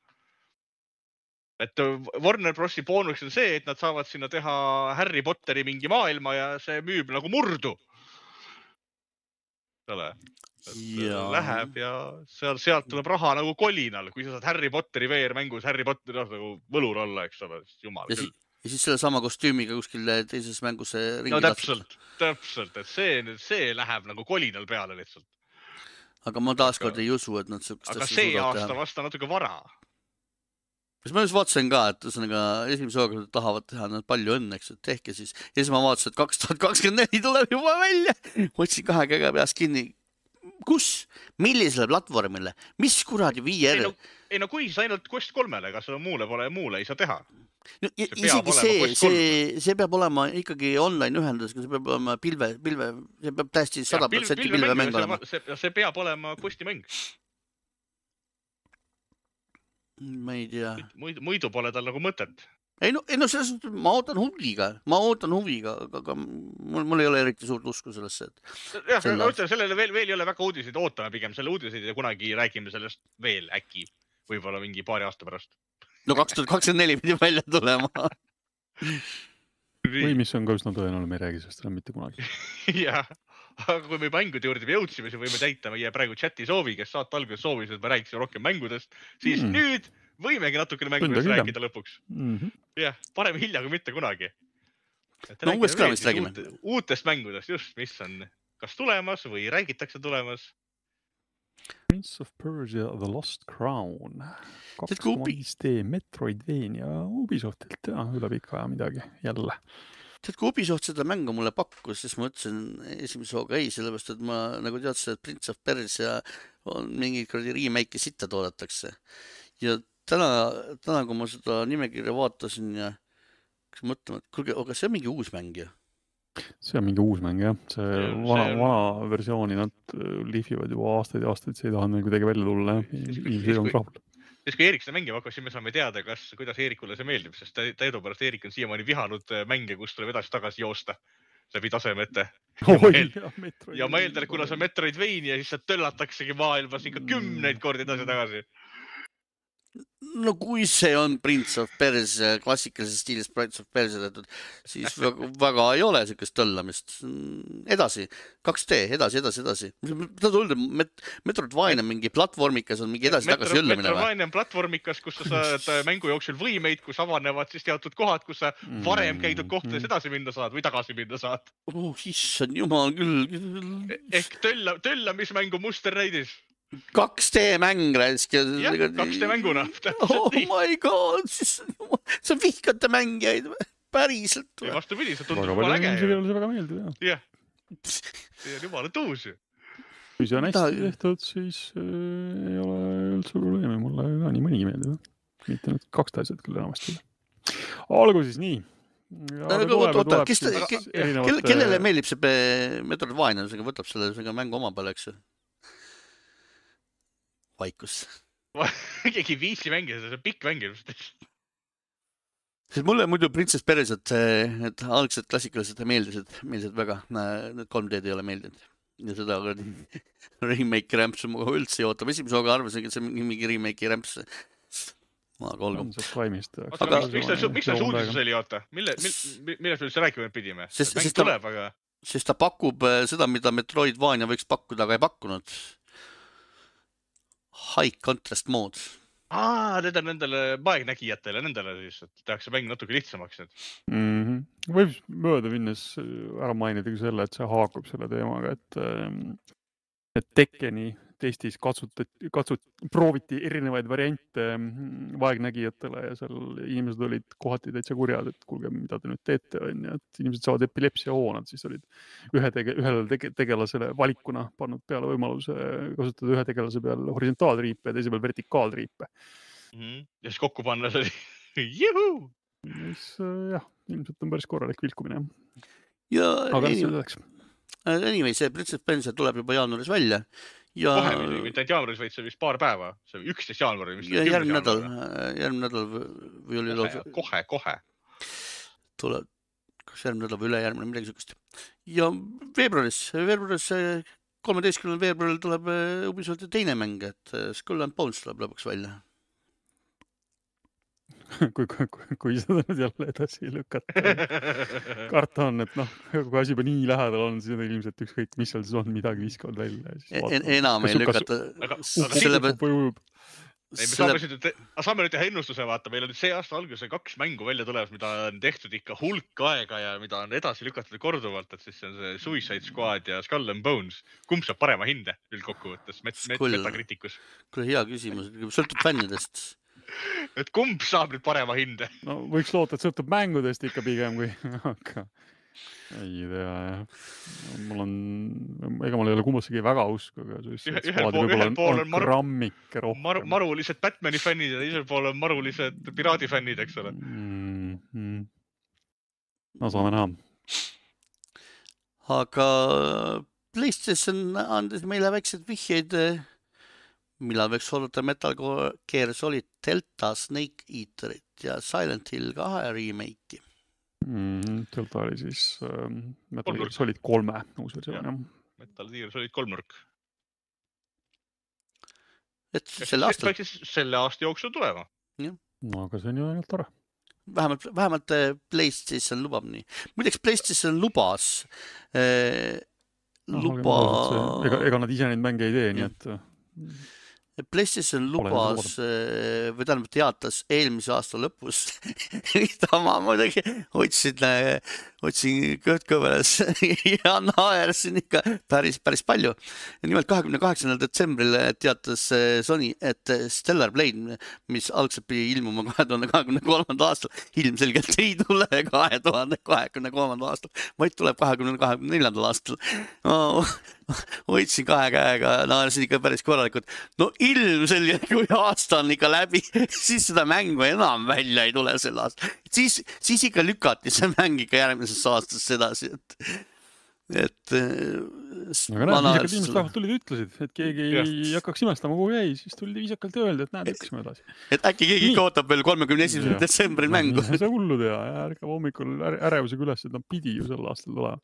Et äh, Warner Brosi boonus on see, et nad saavad sinna teha Harry Potteri mingi maailma ja see müüb nagu murdu. eks ole, Jaa. läheb ja seal, sealt tuleb raha nagu kolinal, kui sa saad Harry Potteri VR-mängus Harry Potteri noh, nagu võlur olla, eks ole, jumal ja küll siis, ja siis sellesama kostüümiga kuskil teises mängus ringi no täpselt, täpselt, et see see läheb nagu kolinal peale lihtsalt. aga ma taaskord ei usu, et nad siukest aga asja see suudavad aasta teha. vast on natuke vara. Kas ma just vaatasin ka, et ühesõnaga esimese hooga tahavad teha nad palju õnne, eks ju, tehke siis. ja siis ma vaatasin, et kaks tuhat kakskümmend neli tuleb juba välja. hoidsin kahe käega peast kinni. kus, millisele platvormile, mis kuradi ei VR no, ei no kui sa ainult Quest kolmele, sa muule pole, muule ei saa teha. no,? see isegi see, see, see peab olema ikkagi online ühendus, see peab olema pilve, pilve, see peab täiesti sada protsenti pilvemäng olema.. see, see peab olema Questi mäng, ma ei tea. muidu, muidu pole tal nagu mõtet. ei no, ei no selles suhtes ma ootan huviga, ma ootan huviga, aga, aga mul, mul ei ole eriti suurt usku sellesse, et jah, Sel ma ütlen sellele veel, veel ei ole väga uudiseid, ootame pigem selle uudiseid ja kunagi räägime sellest veel äkki, võib-olla mingi paari aasta pärast. no kaks tuhat kakskümmend neli pidi välja tulema. või mis on ka üsna tõenäoline, me ei räägi sellest enam mitte kunagi. jah, aga kui me mängude juurde jõudsime, siis võime täita meie praegu chati soovi, kes saate alguses soovis, et me räägiksime rohkem mängudest, siis Mm. nüüd võimegi natukene mängudest hiljem. rääkida lõpuks. Mm -hmm. jah, parem hilja kui mitte kunagi. No uuest ka vist räägime. uutest mängudest just, mis on kas tulemas või räägitakse tulemas. Prince of Persia The Lost Crown. kaks koma viis D Metroidvania Ubisoftilt ja üle pika aja midagi jälle. tead, kui Ubisoft seda mängu mulle pakkus, siis ma ütlesin esimese hooga ei, sellepärast et ma nagu teadsin, et Prince of Persia on mingeid kuradi remake'i sitta toodetakse. ja täna, täna, kui ma seda nimekirja vaatasin ja hakkasin mõtlema, et kuulge, aga see on mingi uus mäng ju. see on mingi uus mäng jah, see vana on- vana versiooni nad lihvivad juba aastaid ja aastaid, see ei taha neil kuidagi välja tulla jah, inimesed ei olnud siis- rahul. Siis kui Eerik seda mängima hakkas, siis me saame teada, kas, kuidas Eerikule see meeldib, sest ta- teadupärast Eerik on siiamaani vihanud äh, mänge, kus tuleb edasi-tagasi joosta läbi tasemete. Ja ma eel- ja ma eeldan, et kuna see on Metroidvania, siis sealt töllataksegi maailmas ikka kümneid kordi edasi-tagasi. No kui see on Prince of Persia, klassikalises stiilis Prince of Persia tehtud, siis väga, väga ei ole siukest töllamist. edasi, 2D, edasi, edasi, edasi. ta Met-, Metroidvania mingi platvormikas on mingi edasi-tagasi jõllamine või? Metroidvania on platvormikas, kus sa saad mängu jooksul võimeid, kus avanevad siis teatud kohad, kus sa varem käidud kohtades edasi minna saad või tagasi minna saad. oh issand jumal küll. ehk tölla, töllamismängu muster näidis. 2D mäng raisk ja. jah, 2D mänguna. oh my god, siis sa vihkate mängijaid päriselt või? vastupidi, see tundub jumala äge inimesele see väga meeldib jah. jah, see on jumala tuus ju. kui see on hästi Midagi- tehtud, siis äh, ei ole üldse probleemi, mulle ka nii mõnigi meeldib. mitte nüüd kaks asjad küll enamasti. olgu siis nii. oota, oota, kes ta, kelle, kellele meeldib? see seega võtab selle, selle mängu oma peale, eks ju. vaikus. keegi ei viitsi mängida, see on pikk mäng ilmselt. sest mulle muidu Princess Persiat, need algsed klassikalised meeldisid, meeldisid väga, need 3D-d ei ole meeldinud. ja seda kuradi remake rämpsu ma üldse ei oota, ma esimese hooga arvasingi, et see on mingi, remake'i rämps. aga olgu oota, miks, ta, miks ta uudises oli, oota, mille, millest me üldse rääkima pidime? Mäng tuleb, aga sest ta pakub äh, seda, mida Metroidvania võiks pakkuda, aga ei pakkunud. High contrast mode. aa, need on nendele vaegnägijatele, nendele siis, et tehakse mäng natuke lihtsamaks nüüd. mm. -hmm. võib mööda minnes äh, ära mainida ka selle, et see haakub selle teemaga, et, et Tekkeni testis katsutati, katsut-, prooviti erinevaid variante mm, vaegnägijatele ja seal inimesed olid kohati täitsa kurjad, et kuulge, mida te nüüd teete, onju, et inimesed saavad epilepsiahoonad, siis olid ühe tege-, ühele tege-, tegelasele valikuna pannud peale võimaluse kasutada ühe tegelase peal horisontaaltriipe ja teise peal vertikaaltriipe. ja siis kokku panna see oli juhuu. mis äh, jah, ilmselt on päris korralik vilkumine jah. ja aga anyway, selleks. anyway, see Princess Persia tuleb juba jaanuaris välja ja kohe, mitte ainult jaanuaris, vaid see vist paar päeva, see üksteist jaanuari ja järgmine nädal, järgmine nädal või oli lausa, kohe, kohe. tuleb, kas järgmine nädal või ülejärgmine, midagi siukest. ja veebruaris, veebruaris, kolmeteistkümnendal veebruaril tuleb äh, Ubisofti teine mäng, et äh, Skull and Bones tuleb lõpuks välja. kui, kui, kui, kui seda nüüd jälle edasi lükata. karta on, et noh, kui asi juba nii lähedal on, siis ilmselt ükskõik, mis seal siis on, midagi viskavad välja ja siis En, E-, enam ei lükata ei, me saame selle, nüüd, saame nüüd teha ennustuse, vaata, meil on nüüd see aasta alguses kaks mängu välja tulemas, mida on tehtud ikka hulk aega ja mida on edasi lükatud korduvalt, et siis see on see Suicide Squad ja Skull and Bones. kumb saab parema hinde üldkokkuvõttes met, met, Skull. Metacriticus? kuule hea küsimus, sõltub fännidest. Et kumb saab nüüd parema hinde? no võiks loota, et sõltub mängudest ikka pigem kui, aga ei tea jah. mul on, ega mul ei ole kummassegi väga usku, aga Squad'i pool- võib-olla on, on maru- grammike rohkem maru, marulised Batman'i fännid ja teisel pool on marulised piraadifännid, eks ole. mm. -hmm. no saame näha. aga PlayStation andis meile väikseid vihjeid, millal võiks oodata Metal Gear Solid Delta Snake Eaterit ja Silent Hill kahe remake'i. mm,. sealt oli siis äh, Metal Gear. Solid kolme uus versioon Jah. Metal Gear Solid kolmnurk. et sel aastal peaks siis selle aasta jooksul tulema. no aga see on ju ainult tore. vähemalt, vähemalt äh, PlayStation lubab nii. muideks PlayStation lubas äh,, luba, ega, ega nad ise neid mänge ei tee, nii et äh, PlayStation lubas äh, või tähendab teatas eelmise aasta lõpus ma muidugi hoidsin, hoidsin kõht kõveras ja naersin ikka päris, päris palju. nimelt kahekümne kaheksandal detsembril teatas äh, Sony, et Stellar Blade, mis algselt pidi ilmuma kahe tuhande kahekümne kolmandal aastal, ilmselgelt ei tule kahe tuhande kahekümne kolmandal aastal, vaid tuleb kahekümne kahekümne neljandal aastal. hoidsin kahe käega, naersin ikka päris korralikult. no ilmselgelt, kui aasta on ikka läbi, siis seda mängu enam välja ei tule sel aastal. siis, siis ikka lükati see mäng ikka järgmisesse aastasse edasi, et, et. aga näed, viisakad inimesed vähemalt tulid ja ütlesid, et keegi Jah. ei hakkaks imestama, kuhu jäi, siis tuldi viisakalt ja öeldi, et näed, lükkasime edasi. et äkki keegi ikka ootab veel kolmekümne esimesel detsembril mängu. ei saa hullu teha ja ärkab hommikul äre- ärevusega üles, et nad pidi ju sel aastal tulema.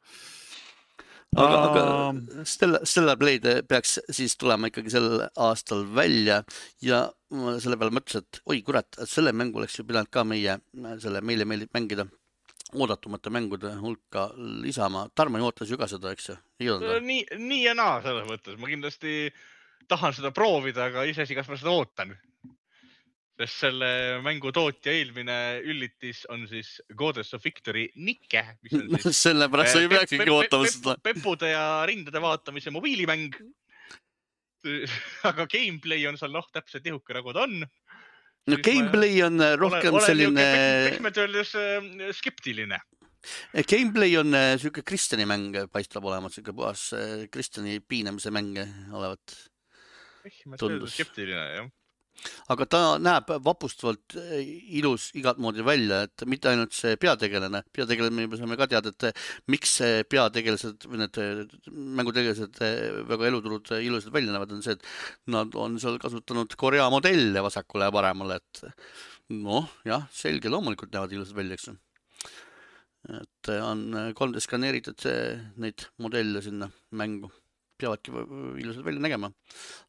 aga, aga Stella, Stellar Blade peaks siis tulema ikkagi sel aastal välja ja ma selle peale mõtlesin, et oi kurat, selle mängu oleks ju pidanud ka meie, selle meile meeldib mängida oodatumate mängude hulka lisama. Tarmo ju ootas ju ka seda, eks ju? või? nii, nii ja naa selles mõttes, ma kindlasti tahan seda proovida, aga iseasi, kas ma seda ootan. Sest selle mängu tootja eelmine üllitis on siis Goddess of Victory Nike, mis on siis sellepärast sa ei peakski ootama seda. pepude ja rindade vaatamise mobiilimäng. aga gameplay on seal noh, täpselt nihuke nagu ta on. no gameplay on äh, rohkem selline, pehmelt öeldes äh, skeptiline. gameplay on sihuke Kristjani mäng paistab olevat, sihuke puhas Kristjani piinamise mäng olevat. pehmelt öeldes skeptiline jah. Aga ta näeb vapustavalt äh, ilus igat moodi välja, et mitte ainult see peategelane, peategelane me juba saame ka teada, et äh, miks peategelased või need äh, mängutegelased väga eluturud ilusad välja näevad, on see, et nad on seal kasutanud Korea modelle vasakule ja paremale, et noh, jah, selge, loomulikult näevad ilusad välja, eks ju. et on 3D skaneeritud neid modelle sinna mängu, peavadki ilusad välja nägema.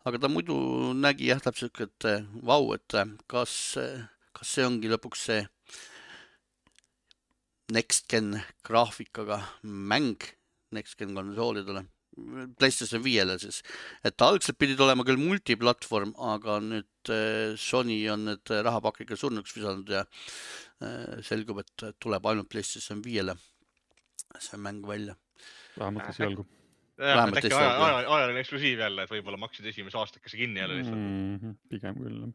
Aga ta muidu nägi jah, täpselt siuke, et eh, vau, et eh, kas, kas see ongi lõpuks see next gen graafikaga mäng next gen konsoolidele, PlayStation viiele siis, et algselt pidi tulema küll multiplatvorm, aga nüüd eh, Sony on need rahapakiga surnuks visanud ja eh, selgub, et tuleb ainult PlayStation viiele see mäng välja. vähemalt esialgu Vähemalt äkki aja- aja- ajaline eksklusiiv jälle, et võib-olla maksid esimese aastakese kinni jälle lihtsalt. mm. -hmm, pigem küll.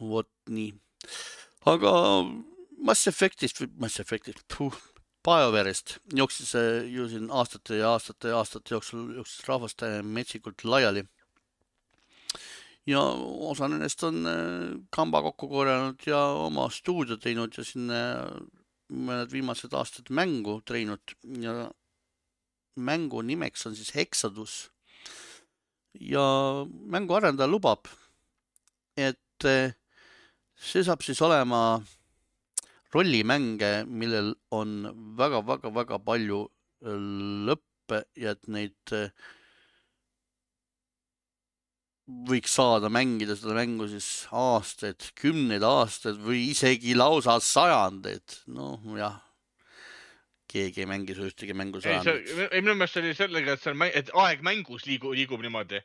vot nii. aga Mass Effectist või Mass Effectist, BioWare'ist jooksis ju siin aastate ja aastate ja aastate jooksul jooksis rahvast äh, metsikult laiali. ja osa nendest on äh, kamba kokku korjanud ja oma stuudio teinud ja siin mõned viimased aastad mängu teinud ja mängu nimeks on siis Hexadus. ja mängu arendaja lubab, et eh, see saab siis olema rollimänge, millel on väga-väga-väga palju eh, lõppe ja et neid eh, võiks saada mängida seda mängu siis aastaid, kümneid aastaid või isegi lausa sajandeid. noh, jah, keegi ei mängi su ühtegi mängu sajandeid. ei minu meelest oli sellega, et see on, et aeg mängus liigub, liigub niimoodi.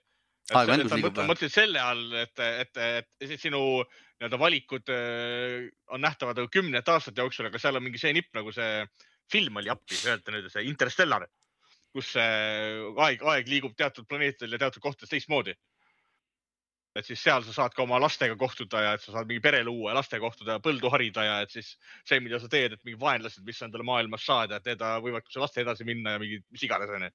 Aeg mängus liigub, jah. mõtlesin selle all, et, et, et sinu nii-öelda valikud äh, on nähtavad nagu kümnete aastate jooksul, aga seal on mingi see nipp nagu see film oli appi, öelda nüüd see Interstellar, kus aeg, aeg liigub teatud planeetidel ja teatud kohtades teistmoodi. Et siis seal sa saad ka oma lastega kohtuda ja et sa saad mingi pere luua ja lastega kohtuda ja põldu harida ja et siis see, mida sa teed, et mingi vaenlased, mis sa endale maailmas saad ja et need võivad su laste edasi minna ja mingi mis iganes onju.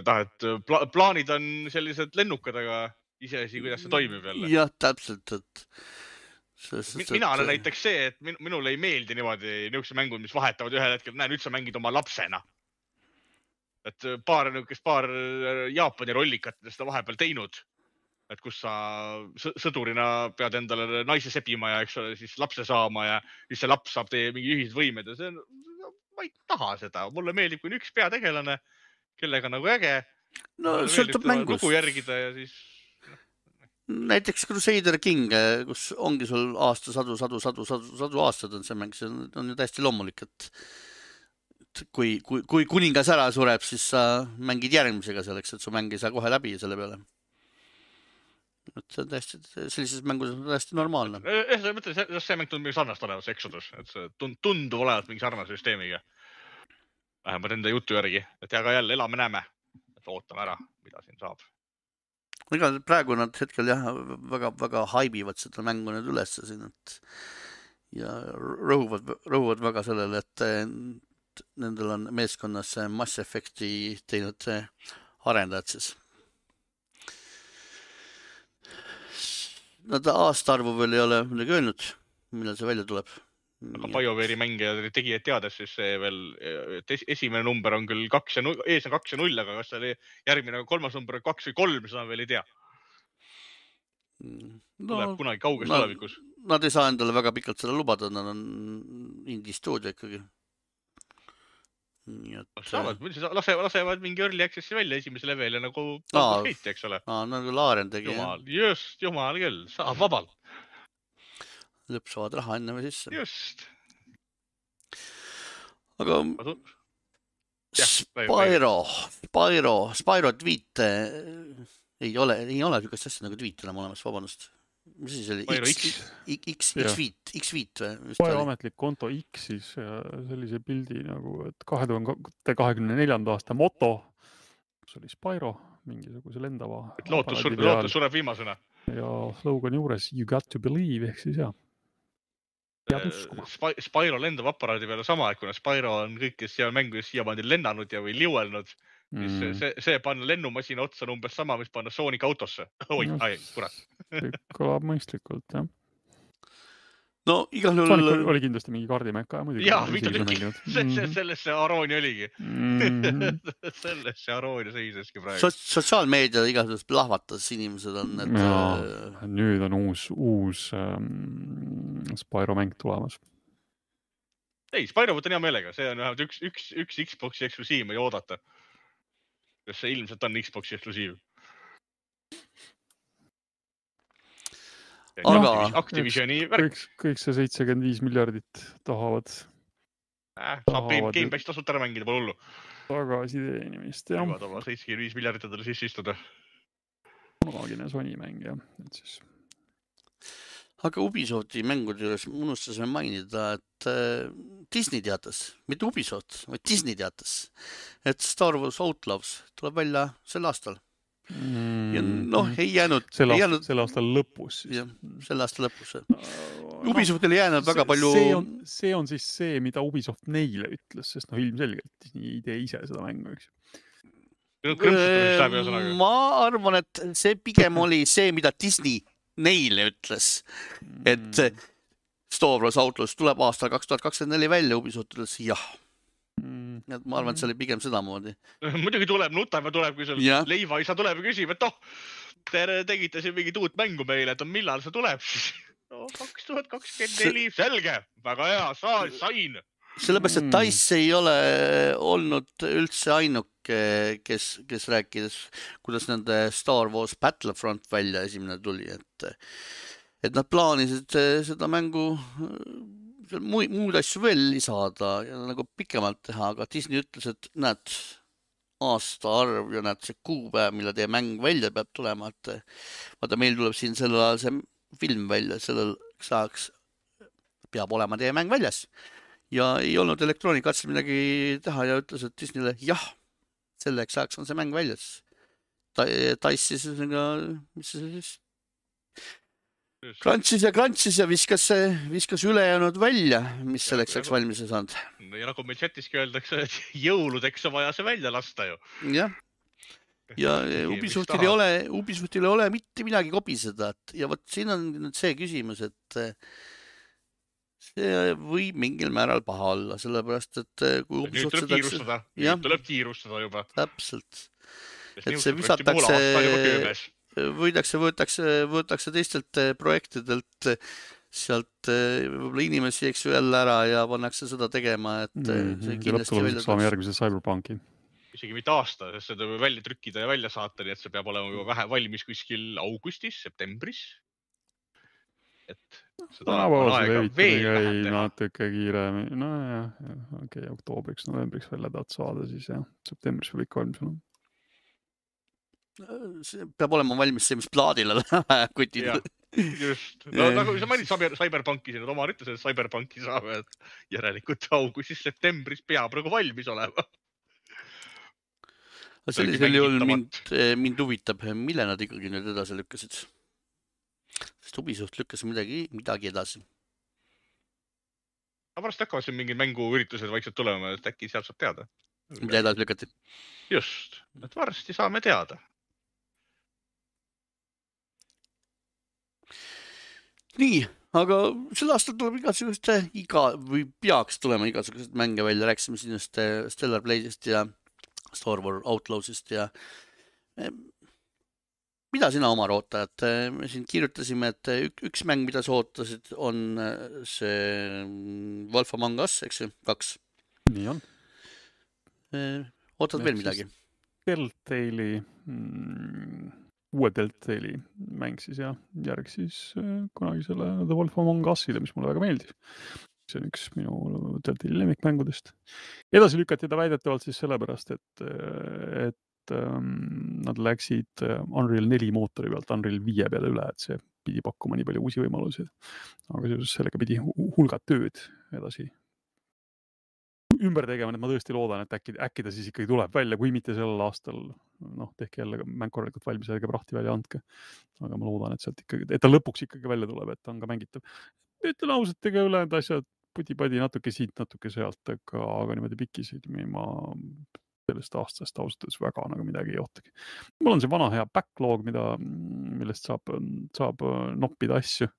et noh, et pla plaanid on sellised lennukad, aga iseasi, kuidas see toimib jälle. jah, täpselt, et. mina olen näiteks see, et min minule ei meeldi niimoodi niisugused mängud, mis vahetavad ühel hetkel, näe nüüd sa mängid oma lapsena. et paar niisugust, paar Jaapani rollikat on seda vahepeal teinud. Et kus sa sõ- sõdurina pead endale naise sebima ja eks ole, siis lapse saama ja siis see laps saab teie mingi ühised võimed ja see on, ma ei taha seda, mulle meeldib, kui on üks peategelane, kellega nagu äge. no sõltub mängust lugu. järgida ja siis näiteks Crusader King, kus ongi sul aasta sadu, sadu, sadu, sadu, aastaid on see mäng, see on, on ju täiesti loomulik, et kui, kui, kui kuningas ära sureb, siis sa mängid järgmisega selleks, et su mäng ei saa kohe läbi selle peale. Et see on täiesti, sellises mängus on täiesti normaalne. ühesõnaga mõtlen, see, see mäng tundub mingi sarnast olevat, Exodus, et see tund- tundub olevat mingi sarnase süsteemiga. vähemalt enda jutu järgi, et aga jälle elame-näeme, et ootame ära, mida siin saab. ega praegu nad hetkel jah, väga-väga haibivad seda mängu nüüd ülesse siin, et ja rõhuvad, rõhuvad väga sellele, et nendel on meeskonnas Mass Effecti teinud arendajad siis. Nad aastaarvu veel ei ole midagi öelnud, millal see välja tuleb. aga BioWare'i mängija tegijaid teades, siis see veel, et es- esimene number on küll kaks ja null, ees on kaks ja null, aga kas see oli järgmine kolmas number on kaks või kolm, seda veel ei tea. tuleb no kunagi kauges tulevikus. nad ei saa endale väga pikalt seda lubada, nad on indie stuudio ikkagi. Nii et. saavad, lase, lasevad mingi early access'i välja esimese leveli nagu Gate, eks ole. aa, nagu Laaren tegi jumal, just, jumal küll, saab vabalt, lõpsavad raha enne või sisse. just. aga Jah, Spyro, Spyro, Spyrot viite ei ole, ei ole niisugust asja nagu tweet enam olemas, vabandust. Mis see oli? X X., X, X, Jah. X-Viit, X-Viit või? Spyro ametlik konto X-is ja sellise pildi nagu, et kahe tuhande kahekümne neljanda aasta moto, kus oli Spyro mingisuguse lendava. lootus, lootus sureb viimasena. ja slogani juures you got to believe ehk siis jah, pead uskuma. Spy- Spyro lendab aparaadi peale sama, et kuna Spyro on kõikides seal mängudes siiamaani lennanud ja, või liuelnud, Mm. see, see, see panna lennumasina otsa on umbes sama, mis panna Sonic autosse. oi Just., ai, kurat. kõlab mõistlikult jah. no igal Sonic oli, juhul oli kindlasti mingi kaardimeka muidugi. jaa, Mhm. see, selles see aroonia oligi. Mm. selles see aroonia seiseski praegu. so, sotsiaalmeedia igatahes plahvatas, inimesed on need äh, nüüd on uus, uus ähm, Spyro mäng tulemas. ei, Spyro võtan hea meelega, see on vähemalt üks, üks, üks Xbox'i eksklusiiv, ma ei oodata. Sest see ilmselt on Xbox'i eksklusiiv. Aga- Activisioni värk, kõik, kõik see seitsekümmend viis miljardit tahavad saab Game, tahavad- Gamepass tasuta ära mängida, pole hullu. tagasi teenimist jah, seitsekümmend viis miljardit endale sisse istuda. kunagine Sony mäng jah, et siis aga Ubisofti mängude juures me unustasime mainida, et äh, Disney teatas, mitte Ubisoft, vaid Disney teatas, et Star Wars Outlaws tuleb välja sel aastal mm, ja noh, ei jäänud, selle jäänud aasta lõpus siis jah, selle aasta lõpus. no, Ubisoftil ei jäänud väga palju see on, see on siis see, mida Ubisoft neile ütles, sest noh, ilmselgelt Disney ei tee ise seda mängu, eks ju. ühesõnaga. ma arvan, et see pigem oli see, mida Disney neile ütles, et Mm. Star Wars Outlaws tuleb aastal kaks tuhat kakskümmend neli välja, Ubisoft ütles jah, Mm, et ma arvan, et see oli pigem sedamoodi. muidugi tuleb, nutame tuleb, kui sul leivaisa tuleb ja küsib, et oh, te tegite siin mingit uut mängu meile, et millal see tuleb siis? no kaks tuhat kakskümmend neli, selge, väga hea, sain. sellepärast, et Mm. Dice ei ole olnud üldse ainuke, kes, kes rääkis, kuidas nende Star Wars Battlefront välja esimene tuli, et et nad plaanisid eh, seda mängu eh, muid, muid asju veel lisada ja nagu pikemalt teha, aga Disney ütles, et näed, aastaarv ja näed see kuupäev, millal teie mäng välja peab tulema, et vaata, meil tuleb siin sellel ajal see film välja, selleks ajaks peab olema teie mäng väljas ja ei olnud Electronic Artsil midagi teha ja ütles, et Disneyle jah, selleks ajaks on see mäng väljas. ta, siis ühesõnaga, mis see siis, krantsis ja krantsis ja viskas, viskas ülejäänud välja, mis selleks ajaks valmis ei saanud. ja nagu meil chatiski öeldakse, et jõuludeks on vaja see välja lasta ju. jah, ja Ubisoftil ei ole, Ubisoftil ei ole mitte midagi kobiseda, et ja vot siin on nüüd see küsimus, et eh, see võib mingil määral paha olla, sellepärast et eh, kui nüüd Ubisoft tuleb seda kiirustada, nüüd tuleb kiirustada juba. täpselt, Et see visatakse- võidakse, võetakse, võetakse teistelt eh, projektidelt eh, sealt eh, võib-olla inimesi, eks ju, jälle ära ja pannakse seda tegema, et eh, Mhm. see ja kindlasti välja tuleks. järgmise Cyberpunki. isegi mitte aasta, sest seda võib välja trükkida ja välja saata, nii et see peab olema juba vähe valmis kuskil augustis, septembris. Et seda on tänapäevasel aega veel vähem ei teha. natuke kiiremini, nojah, okei okay,, oktoobriks, novembriks välja tahad saada, siis jah, septembris peab ikka valmis olema. see peab olema valmis see, mis plaadile läheb kutid just, no nagu sa mainid Cyber- Cyberpunki siin, Omar ütles, et Cyberpunki saab, et järelikult augustis-septembris peab nagu valmis olema. sellisel juhul mind, mind huvitab, mille nad ikkagi nüüd edasi lükkasid. Sest Ubisoft lükkas midagi, midagi edasi. aga pärast hakkavad siin mingid mänguüritused vaikselt tulema, et äkki sealt saab teada. mida edasi lükati? just, et varsti saame teada. nii, aga sel aastal tuleb igasuguste iga või peaks tulema igasuguseid mänge välja, rääkisime sinust eh, Stellar Blade'ist ja Star Wars Outlaws'ist ja eh, mida sina, Omar, ootad? me siin kirjutasime, et ük, üks mäng, mida sa ootasid, on eh, see mm, Wolf Among Us, eks ju, kaks. nii on. ootad veel midagi? Deltali mm,, uue Deltali mäng siis jah, järg siis kunagisele The Wolf Among Us'ile, mis mulle väga meeldis. see on üks minu Deltali lemmikmängudest. edasi lükati ta väidetavalt siis sellepärast, et, et ähm, nad läksid äh, Unreal neli mootori pealt Unreal viie peale üle, et see pidi pakkuma nii palju uusi võimalusi. aga seoses sellega pidi hu- hulgad tööd edasi ümber tegema, et ma tõesti loodan, et äkki, äkki ta siis ikkagi tuleb välja, kui mitte sellel aastal, noh, tehke jälle mäng korralikult valmis, ärge prahti välja andke. aga ma loodan, et sealt ikkagi, et ta lõpuks ikkagi välja tuleb, et ta on ka mängitav. ütlen ausalt, ega ülejäänud asjad pudi-padi natuke siit, natuke sealt, aga, aga niimoodi pikisilmi ma sellest aastast ausalt öeldes väga nagu midagi ei ootagi. mul on see vana hea backlog, mida, millest saab, saab äh, noppida asju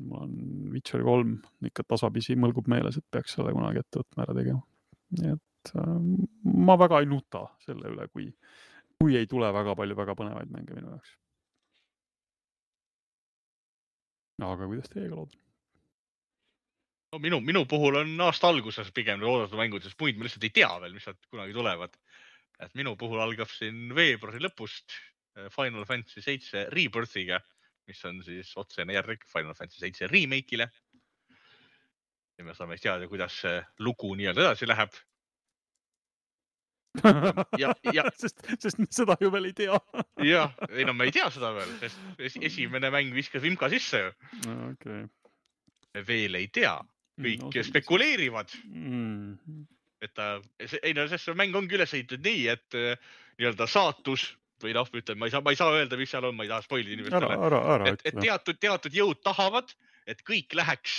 mul on Witcher kolm ikka tasapisi mõlgub meeles, et peaks selle kunagi ette võtma, ära tegema. nii et äh, ma väga ei nuta selle üle, kui, kui ei tule väga palju väga põnevaid mänge minu jaoks. aga kuidas teiega lood? No minu, minu puhul on aasta alguses pigem need oodatud mängud, sest muid ma lihtsalt ei tea veel, mis sealt kunagi tulevad. et minu puhul algab siin veebruari lõpust eh, Final Fantasy seitse Rebirth'iga, mis on siis otsene järg Final Fantasy seitse remake'ile. ja me saame siis teada, kuidas see lugu nii-öelda edasi läheb. ja, ja, sest, sest me seda ju veel ei tea. jah, ei no me ei tea seda veel, sest esi- esimene mäng viskas vimka sisse ju. okei. me veel ei tea, kõik No, spekuleerivad, mm,. et ta, ei no sest see mäng ongi üles ehitatud nii, et eh, nii-öelda saatus või noh, ütleme, ma ei saa, ma ei saa öelda, mis seal on, ma ei taha spoil ida ära, inimestele. ära, ära et, et teatud, teatud jõud tahavad, et kõik läheks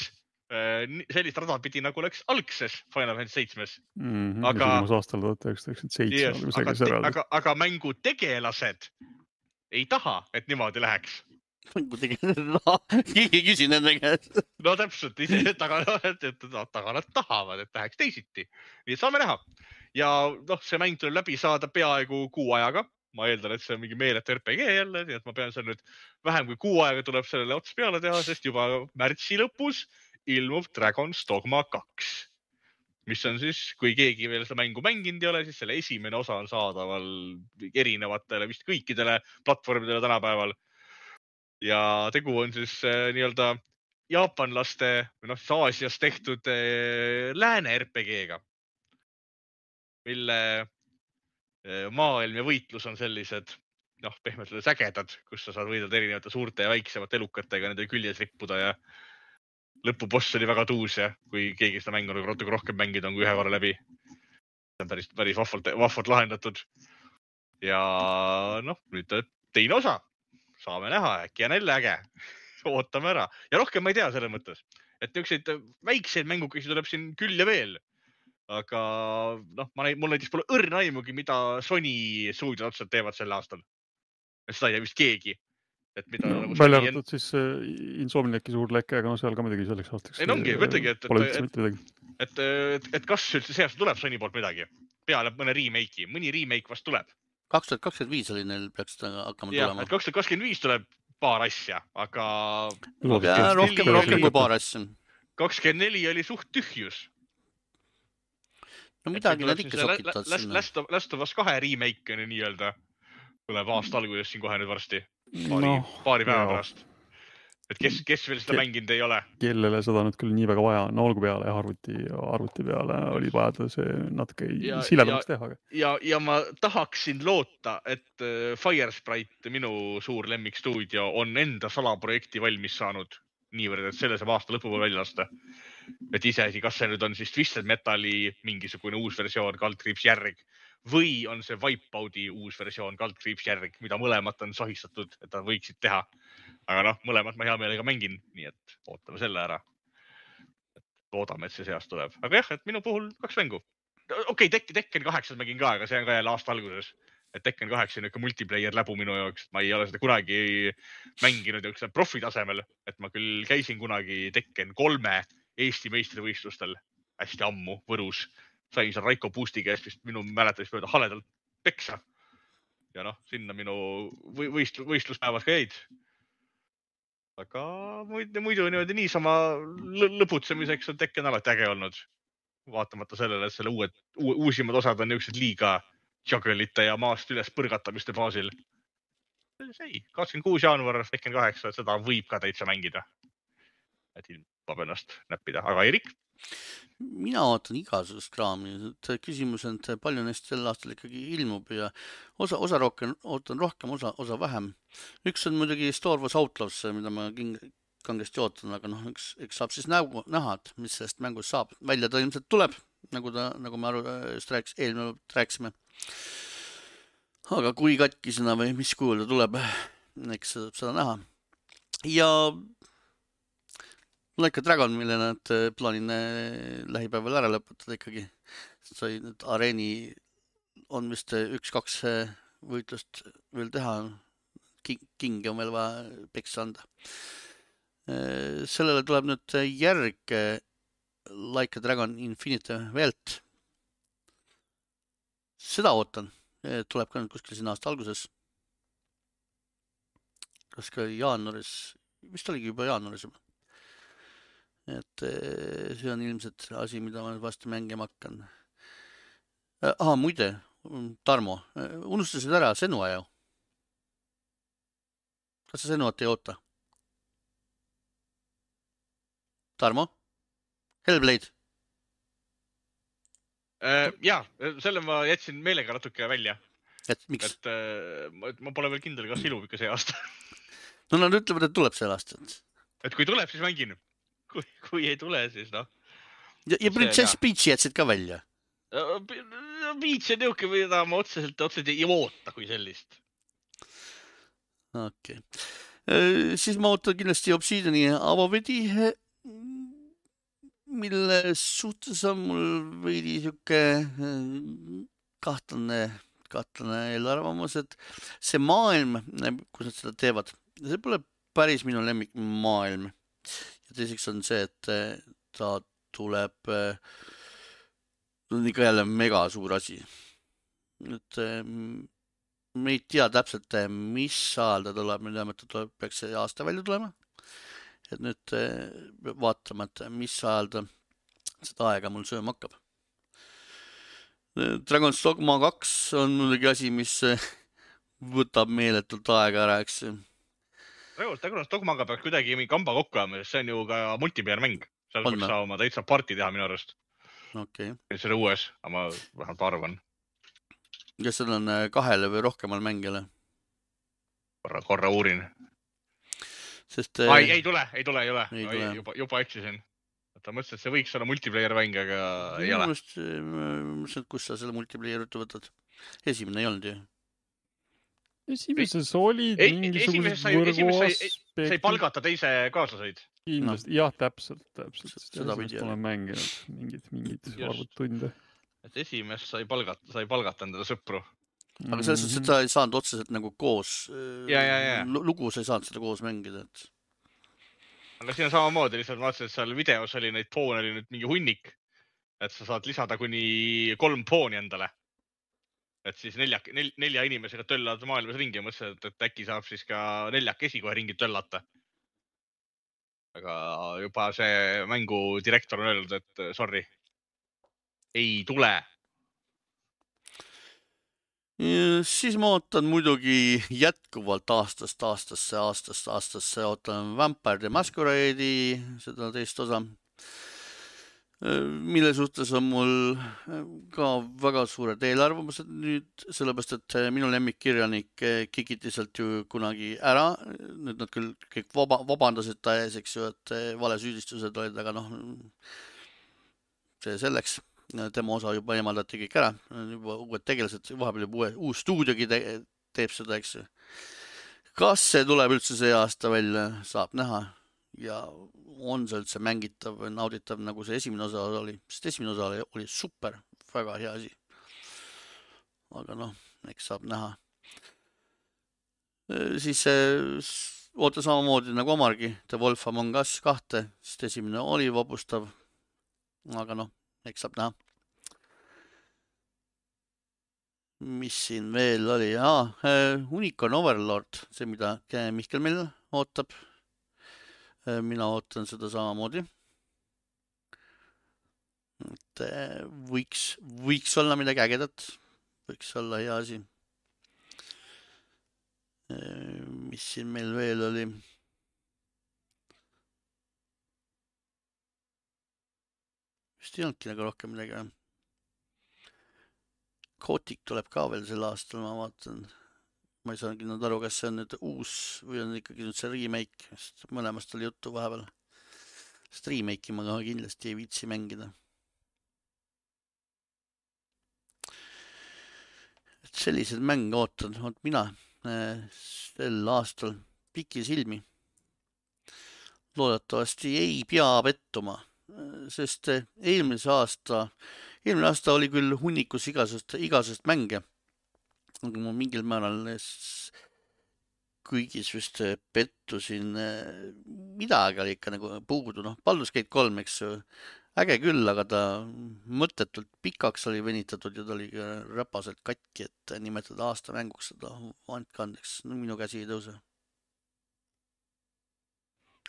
äh, nii- sellist rada pidi, nagu läks algses Final Fantasy seitsmes. mm,. aga- aga. aastal tuhat üheksasada üheksakümmend seitse või aga midagi, seal aga, aga mängu tegelased ei taha, et niimoodi läheks. Kuidagi, keegi ei küsi nende käest. no täpselt, ise taga, et, et taga nad tahavad, et läheks teisiti. nii et saame näha. ja noh, see mäng tuleb läbi saada peaaegu kuu ajaga. ma eeldan, et see on mingi meeletu RPG jälle, nii et ma pean seal nüüd vähem kui kuu aega tuleb sellele ots peale teha, sest juba märtsi lõpus ilmub Dragon's Dogma kaks. mis on siis, kui keegi veel seda mängu mänginud ei ole, siis selle esimene osa on saadaval erinevatele vist kõikidele platvormidele tänapäeval. Ja tegu on siis äh, nii-öelda jaapanlaste või noh, siis Aasias tehtud eh, lääne RPG-ga, mille eh, maailm ja võitlus on sellised noh, pehmelt öeldes ägedad, kus sa saad võidelda erinevate suurte ja väiksemate elukatega, nende küljes rippuda ja lõpuboss oli väga tuus ja kui keegi seda mängu nagu natuke rohkem mängida on kui ühe korra läbi. see on päris, päris vahvalt, vahvalt lahendatud. ja noh, nüüd teine osa, saame näha, äkki on jälle äge. ootame ära ja rohkem ma ei tea selles mõttes, et niisuguseid väikseid mängukesi tuleb siin küll ja veel. aga noh, ma, mul näiteks pole õrna aimugi, mida Sony stuudiod otseselt teevad sel aastal. seda ei tea vist keegi. et mida no, nagu välja Sony en- arvatud siis äh, Insomniaci suur leke, aga no seal ka muidugi selleks aastaks. Ei no ongi, ma ütlengi, et- et- midagi. et, et, et kas üldse see aasta tuleb Sony poolt midagi peale mõne remake'i, mõni remake vast tuleb. Kaks tuhat kakskümmend viis oli neil peaks ta hakkama jah, tulema kaks tuhat kakskümmend viis tuleb paar asja, aga rohkem, rohkem kui paar asja. kakskümmend neli oli suht tühjus. no midagi nad ikka sokitavad sinna. Last, of, Last of Us kahe remake on ju nii-öelda, tuleb aasta alguses siin kohe nüüd varsti, paari no,, paari päeva pärast. Et kes, kes veel seda Ke- mänginud ei ole, kellele seda nüüd küll nii väga vaja on, olgu peale jah, arvuti, arvuti peale oli vaja see natuke siledamaks teha, ja, ja ma tahaksin loota, et äh, Firesprite, minu suur lemmikstuudio, on enda salaprojekti valmis saanud niivõrd, et selle saab aasta lõpu poole välja lasta. et iseasi, kas see nüüd on siis Twisted Metali mingisugune uus versioon, kaldkriips järg või on see Wipeout'i uus versioon, kaldkriips järg, mida mõlemat on sahistatud, et nad võiksid teha. Aga noh, mõlemat ma hea meelega mängin, nii et ootame selle ära. loodame, et see aasta tuleb, aga jah, et minu puhul kaks mängu okei okay,, Tekken, kaheksat mängin ka, aga see on ka jälle aasta alguses. et Tekken kaheksa on niisugune multiplayer läbu minu jaoks, ma ei ole seda kunagi mänginud niisuguse profi tasemel, et ma küll käisin kunagi Tekken kolme Eesti meistrivõistlustel hästi ammu Võrus. sain seal Raiko Puusti käest vist minu mäletamist mööda haledalt peksa. ja noh, sinna minu või- võistlu-, võistluspäevad ka jäid. Aga muidu, muidu niimoodi niisama lõ- lõbutsemiseks on Tekken alati äge olnud vaatamata sellele, et selle uued, uusimad osad on niisugused liiga juggle'ite ja maast üles põrgatamiste baasil. ei, kakskümmend kuus jaanuar, Tekken kaheksa, seda võib ka täitsa mängida. et ilmab ennast näppida, aga Erik, mina ootan igasugust kraami, et küsimus on, et palju neist sel aastal ikkagi ilmub ja osa, osa rohkem, ootan rohkem, osa, osa vähem. üks on muidugi Star Wars Outlaws, mida ma king-, kangesti ootan, aga noh, eks, eks saab siis nägu, näha, et mis sellest mängust saab. välja ta ilmselt tuleb, nagu ta, nagu me aru, just rääkis, eelmine rääkisime. aga kui katkisena või mis kujul ta tuleb, eks saab seda näha. ja Like a Dragon, mille nad eh, plaanin eh, lähipäeval ära lõpetada ikkagi. sai nüüd areeni, on vist eh, üks-kaks võitlust veel teha. kingi on veel vaja peksa anda. sellele tuleb nüüd järg Like a Dragon Infinite Welt. seda ootan, tuleb ka nüüd kuskil siin aasta alguses. kas ka jaanuaris, vist oligi juba jaanuaris juba et eh, see on ilmselt asi, mida ma nüüd varsti mängima hakkan. ah, muide, Tarmo, unustasid ära Senua ju? kas sa Senuat ei oota? Tarmo? Hellblade, ja selle ma jätsin meelega natuke välja, et miks? äh, et ma pole veel kindel, kas ilub ikka see aasta. no nad ütlevad, et tuleb sel aastal. et kui tuleb, siis mängin. kui, kui ei tule, siis noh. ja, ja hea. Peach'i jätsid ka välja. Beats on niisugune, mida ma otseselt, otseselt ei oota kui sellist. okei okay.. siis ma ootan kindlasti Obsidiani Avovedi, mille suhtes on mul veidi sihuke eh, kahtlane, kahtlane eelarvamus, et see maailm, kus nad seda teevad, see pole päris minu lemmikmaailm. Ja teiseks on see, et eh, ta tuleb, on ikka jälle mega suur asi. et eh, me ei tea täpselt, mis ajal ta tuleb, me teame, et ta tuleb, peaks see aasta välja tulema. et nüüd eh, peab vaatama, et mis ajal ta seda aega mul sööma hakkab. Dragon's Dogma kaks on muidugi asi, mis eh, võtab meeletult aega ära, eks ju. Dragon's Dragon's Dogmaga peaks kuidagi mingi kamba kokku ajama, sest see on ju ka multiplayer mäng. seal peaks saama täitsa party teha minu arust. okei okay., selle uues, aga ma vähemalt arvan. kas seal on eh, kahele või rohkemale mängijale, korra, korra uurin. sest ei, ei tule, ei tule, ei ole juba, juba eksisin. ta mõtles, et see võiks olla multiplayer mäng, aga ei ole. mõtlesin, et kust sa selle multiplayer jutu võtad. esimene ei olnud ju. Esimeses olid ei- mingisugused esimeses sai- võrguaspektid. palgata teise kaaslaseid. kindlasti, jah, täpselt, täpselt. S- sedapidi, jah. olen mänginud mingid, mingid Just. arvud tunde. et esimest sai palgata, sai palgata endale sõpru. aga selles suhtes, et sa ei saanud otseselt nagu koos. Ja, ja, ja. lugu sa ei saanud seda koos mängida, et aga siin on samamoodi, lihtsalt ma vaatasin, et seal videos oli neid poone oli nüüd mingi hunnik. et sa saad lisada kuni kolm pooni endale. Et siis nelja nel,, nelja inimesega töllad maailmas ringi ja mõtlesin, et, äkki saab siis ka neljakesi kohe ringi töllata. aga juba see mängu direktor on öelnud, et sorry, ei tule siis ma ootan muidugi jätkuvalt aastast aastasse, aastast aastasse, ootan Vampire the Masquerade'i, seda teist osa. Mille suhtes on mul ka väga suured eelarvamused nüüd, sellepärast et minu lemmikkirjanik kikiti sealt ju kunagi ära. nüüd nad küll kõik vaba, vabandasid ta ees, eks ju, et valesüüdistused olid, aga noh, see selleks tema osa juba eemaldati kõik ära, juba uued tegelased, vahepeal juba uue, uus stuudiogi te, teeb seda, eks ju. kas see tuleb üldse see aasta välja, saab näha ja on see üldse mängitav või nauditav, nagu see esimene osa oli, sest esimene osa oli, oli super, väga hea asi. aga noh, eks saab näha. siis oota samamoodi nagu Omargi, The Wolf Among Us kahte, sest esimene oli vapustav. aga noh eks saab näha. mis siin veel oli Unicorn Overlord, see, mida Mihkel meil ootab. Mina ootan seda samamoodi. et võiks, võiks olla midagi ägedat, võiks olla hea asi. mis siin meil veel oli vist ei olnudki nagu rohkem midagi või? Kotik tuleb ka veel sel aastal, ma vaatan. Ma ei saanudki nüüd aru, kas see on nüüd uus või on ikkagi nüüd see remake, sest mõlemast oli juttu vahepeal. sest remake'i ma ka kindlasti ei viitsi mängida. et selliseid mänge ootan, vot mina äh, sel aastal pikisilmi. loodetavasti ei pea pettuma sest eelmise aasta, eelmine aasta oli küll hunnikus igasugust, igasugust mänge. Aga ma mingil määral kõigis vist pettusin. midagi oli ikka nagu puudu, noh, Baldur's Gate kolm, eks ju. äge küll, aga ta mõttetult pikaks oli venitatud ja ta oli räpaselt katki, et nimetada aastamänguks seda, andke andeks, no minu käsi ei tõuse.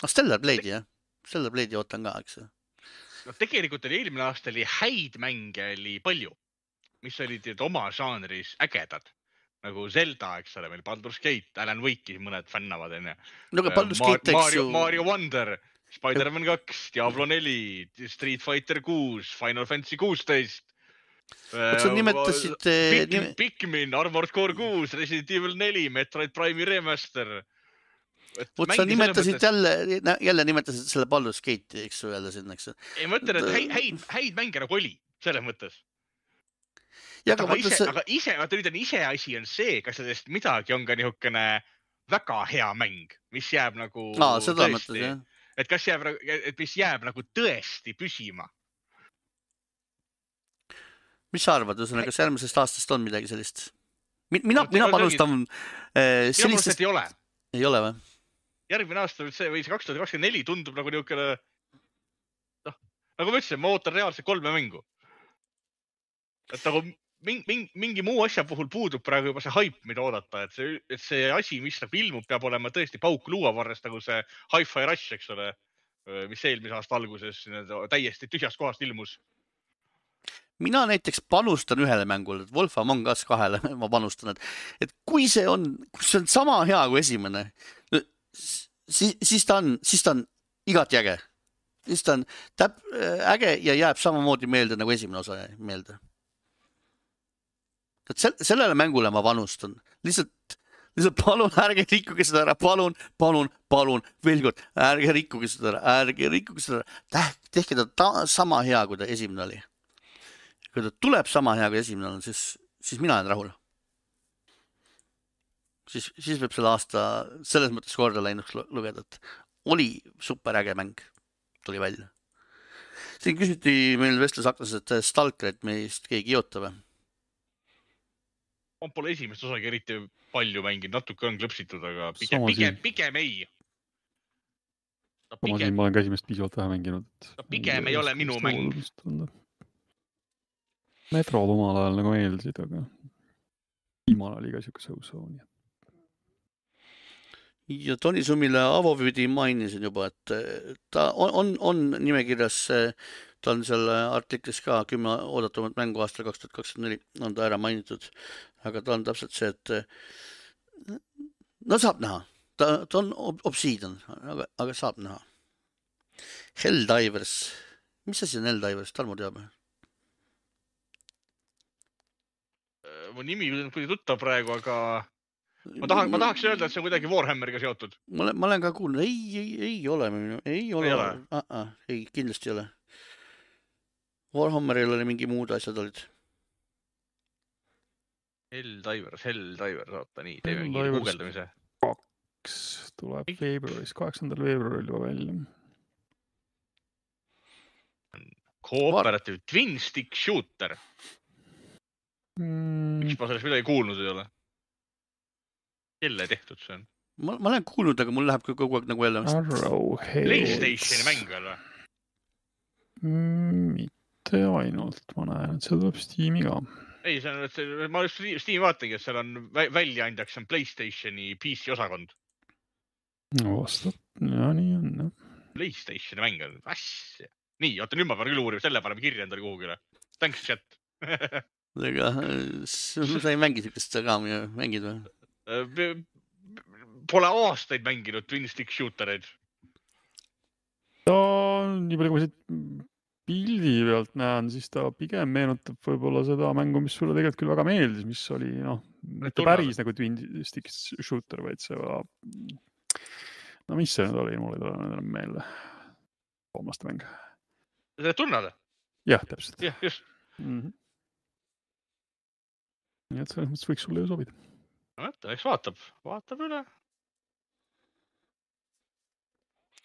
ah, Stellar Blade'i jah, Stellar Blade'i ootan ka, eks ju noh, tegelikult oli eelmine aasta oli häid mänge oli palju, mis olid oma žanris ägedad nagu Zelda, eks ole, meil Baldur's Gate, Alan Wake'i mõned fännavad onju. no aga Baldur's Gate, eks ju. Mario Wonder, Spider-man kaks, Diablo neli, Street Fighter kuus, Final Fantasy kuusteist. sa nimetasid Pikmin, nime... Pikmin, Armored Core kuus, Resident Evil neli, Metroid Prime'i remaster vot sa nimetasid mõttes... jälle, jälle nimetasid selle Baldur's Gate'i, eks ju, jälle sinna, eks ei, ma ütlen, et häid, häid, häid mänge nagu oli, selles mõttes. Aga, aga ise, aga ise, vaata nüüd on iseasi on see, kas sellest midagi on ka niisugune väga hea mäng, mis jääb nagu Aa, tõesti, et kas jääb, et mis jääb nagu tõesti püsima. mis sa arvad, ühesõnaga, kas järgmisest aastast on midagi sellist? mina, mina panustan äh, sellistest. ei ole. ei ole või? järgmine aasta või see või see kaks tuhat kakskümmend neli tundub nagu niisugune noh, nagu ma ütlesin, ma ootan reaalselt kolme mängu. et nagu mingi, mingi, mingi muu asja puhul puudub praegu juba see haip, mida oodata, et see, et see asi, mis nagu ilmub, peab olema tõesti pauk luuavarrest nagu see Hi-Fi Rush, eks ole, mis eelmise aasta alguses täiesti tühjast kohast ilmus mina näiteks panustan ühele mängule, Wolf Among Us kahele ma panustan, et, et kui see on, kui see on sama hea kui esimene, siis, siis ta on, siis ta on igati äge. siis ta on täp-, äge ja jääb samamoodi meelde nagu esimene osa meelde. Et sel-, sellele mängule ma panustan, lihtsalt, lihtsalt palun ärge rikkuge seda ära, palun, palun, palun, veel kord, ärge rikkuge seda ära, ärge rikkuge seda ära, tehke ta, ta sama hea, kui ta esimene oli. kui ta tuleb sama hea, kui esimene on, siis, siis mina olen rahul. Siis, siis võib selle aasta selles mõttes korda läinuks lugeda, et oli superäge mäng, tuli välja. siin küsiti meil vestlusaknas, et Stalkerit meist keegi ei oota või? Ma pole esimest osagi eriti palju mänginud, natuke on klõpsitud, aga pigem, pigem, pigem ei no,. Pigem... ma olen ka esimest piisavalt vähe mänginud. no pigem ei ole minu mäng. metrod omal ajal nagu meeldisid, aga viimane oli ka siuke so-so, nii et ja Tony Summile Avovidi mainisin juba, et eh, ta on, on, on nimekirjas, ta on seal artiklis ka kümme oodatumat mängu aastal kaks tuhat kakskümmend neli on ta ära mainitud, aga ta on täpselt see, et eh, no saab näha, ta, ta on ob- Obsidian, aga, aga saab näha. Helldivers, mis asi on Helldivers, Tarmo teab? mu nimi tundub kuidagi tuttav praegu, aga ma tahan, ma tahaks öelda, et see on kuidagi Warhammeriga seotud. ma olen, ma olen ka kuulnud, ei, ei, ei ole, ei ole Ei ole? uh, -uh, ei kindlasti ei ole. Warhammeril oli mingi muud asjad olid. Helldivers, Helldivers, oota nii, teeme mingi guugeldamise. kaks tuleb veebruaris, kaheksandal veebruaril juba välja Cooperative Twin Stick Shooter, mm, miks. ma sellest midagi kuulnud ei ole? kelle tehtud see on? ma, ma olen kuulnud, aga mul läheb kogu aeg nagu jälle. Playstationi mäng veel või? mm,. mitte ainult, ma näen, et see tuleb Steam'i ka. ei, see on, see, ma just Steam'i vaatangi, et seal on vä- väljaandjaks on Playstationi PC osakond. no vastab, ja nii on jah. Playstationi mäng on, asja. nii, oota nüüd ma pean küll uurima, selle paneme kirja endale kuhugile. Thanks chat. äh, s- sa ei mängi siukest raami mängid või? Pole aastaid mänginud Twin Stick Shooter eid. ta, nii palju kui ma siit pildi pealt näen, siis ta pigem meenutab võib-olla seda mängu, mis sulle tegelikult küll väga meeldis, mis oli noh, mitte päris nagu Twin Stick Shooter, vaid see, no mis see nüüd oli, mul ei tule enam meelde. soomlaste mäng. tunned? jah, täpselt jah, just. mm. -hmm. nii et selles mõttes võiks sulle ju sobida. no vot, eks vaatab, vaatab üle.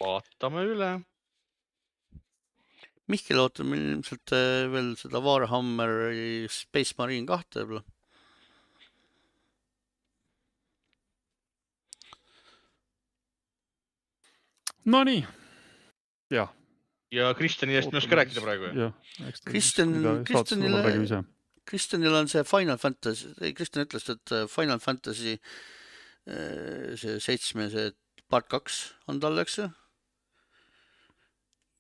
vaatame üle. Mihkel ootab meil ilmselt äh, veel seda Warhammeri Space Marine kahte võib-olla. Nonii, jah. ja Kristjani eest ma ei oska rääkida praegu. ta. Kristjan- Kristjanile-. Kristjanil on see Final Fantasy, ei Kristjan ütles, et äh, Final Fantasy äh, see seitsme, see part kaks on tal, eks ju.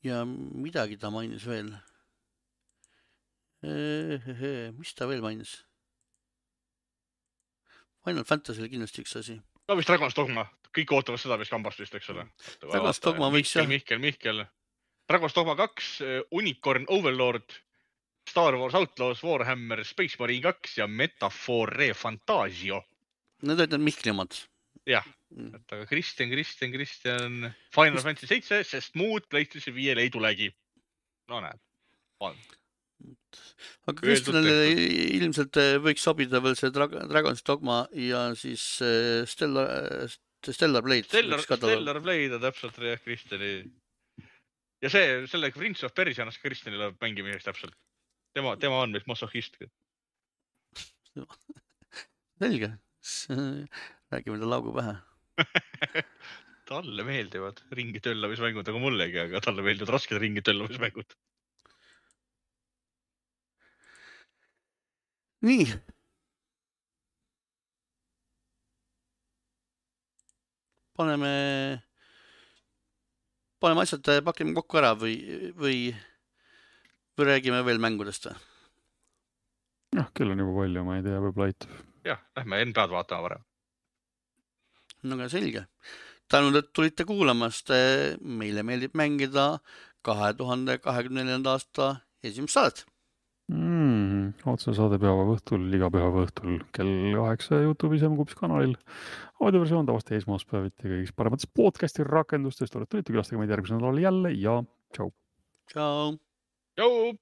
Ja midagi ta mainis veel. mis ta veel mainis? Final Fantasy oli kindlasti üks asi. ka vist Dragon's Dogma, kõik ootavad seda vist kambast vist, eks ole. Dragon's Dogma võiks jah. Mihkel, Mihkel, Mihkel. Dragon's Dogma kaks, Unicorn Overlord, Star Wars Outlaws, Warhammer, Space Marine kaks ja Metaphor Refantasio. Need olid need Mihkli omad. Jah. Mm. et aga Kristjan, Kristjan, Kristjan, Final Fantasy seitse, sest muud PlayStation viiele ei tulegi. no näed, on. aga Kristjanile ilmselt äh, võiks sobida veel see Dra- Dragon's Dogma ja siis äh, Stellar, Stellar Blade. Stellar, Stellar Blade on täpselt jah, Kristjani. ja see, selle Prince of Persia annaks Kristjanile mängimiseks täpselt. tema, tema on vist masohhist. selge, räägime talle augu pähe. talle meeldivad ringi töllamismängud nagu mullegi, aga talle meeldivad rasked ringi töllamismängud. nii. paneme, paneme asjad, pakime kokku ära või, või, või räägime veel mängudest või? noh, kell on juba palju, ma ei tea, võib-olla aitab. jah, lähme NBA-d vaatama varem. No aga selge. tänud, et tulite kuulamast. meile meeldib mängida kahe tuhande kahekümne neljanda aasta esimest saadet. mm,. otsesaade pühapäeva õhtul, iga pühapäeva õhtul kell kaheksa Youtube'is ja Mkups kanalil. audioversioon tavaliselt esmaspäeviti kõigis paremates podcast'i rakendustes. tulete, tulite külastage meid järgmisel nädalal jälle ja tšau. tšau. tšau.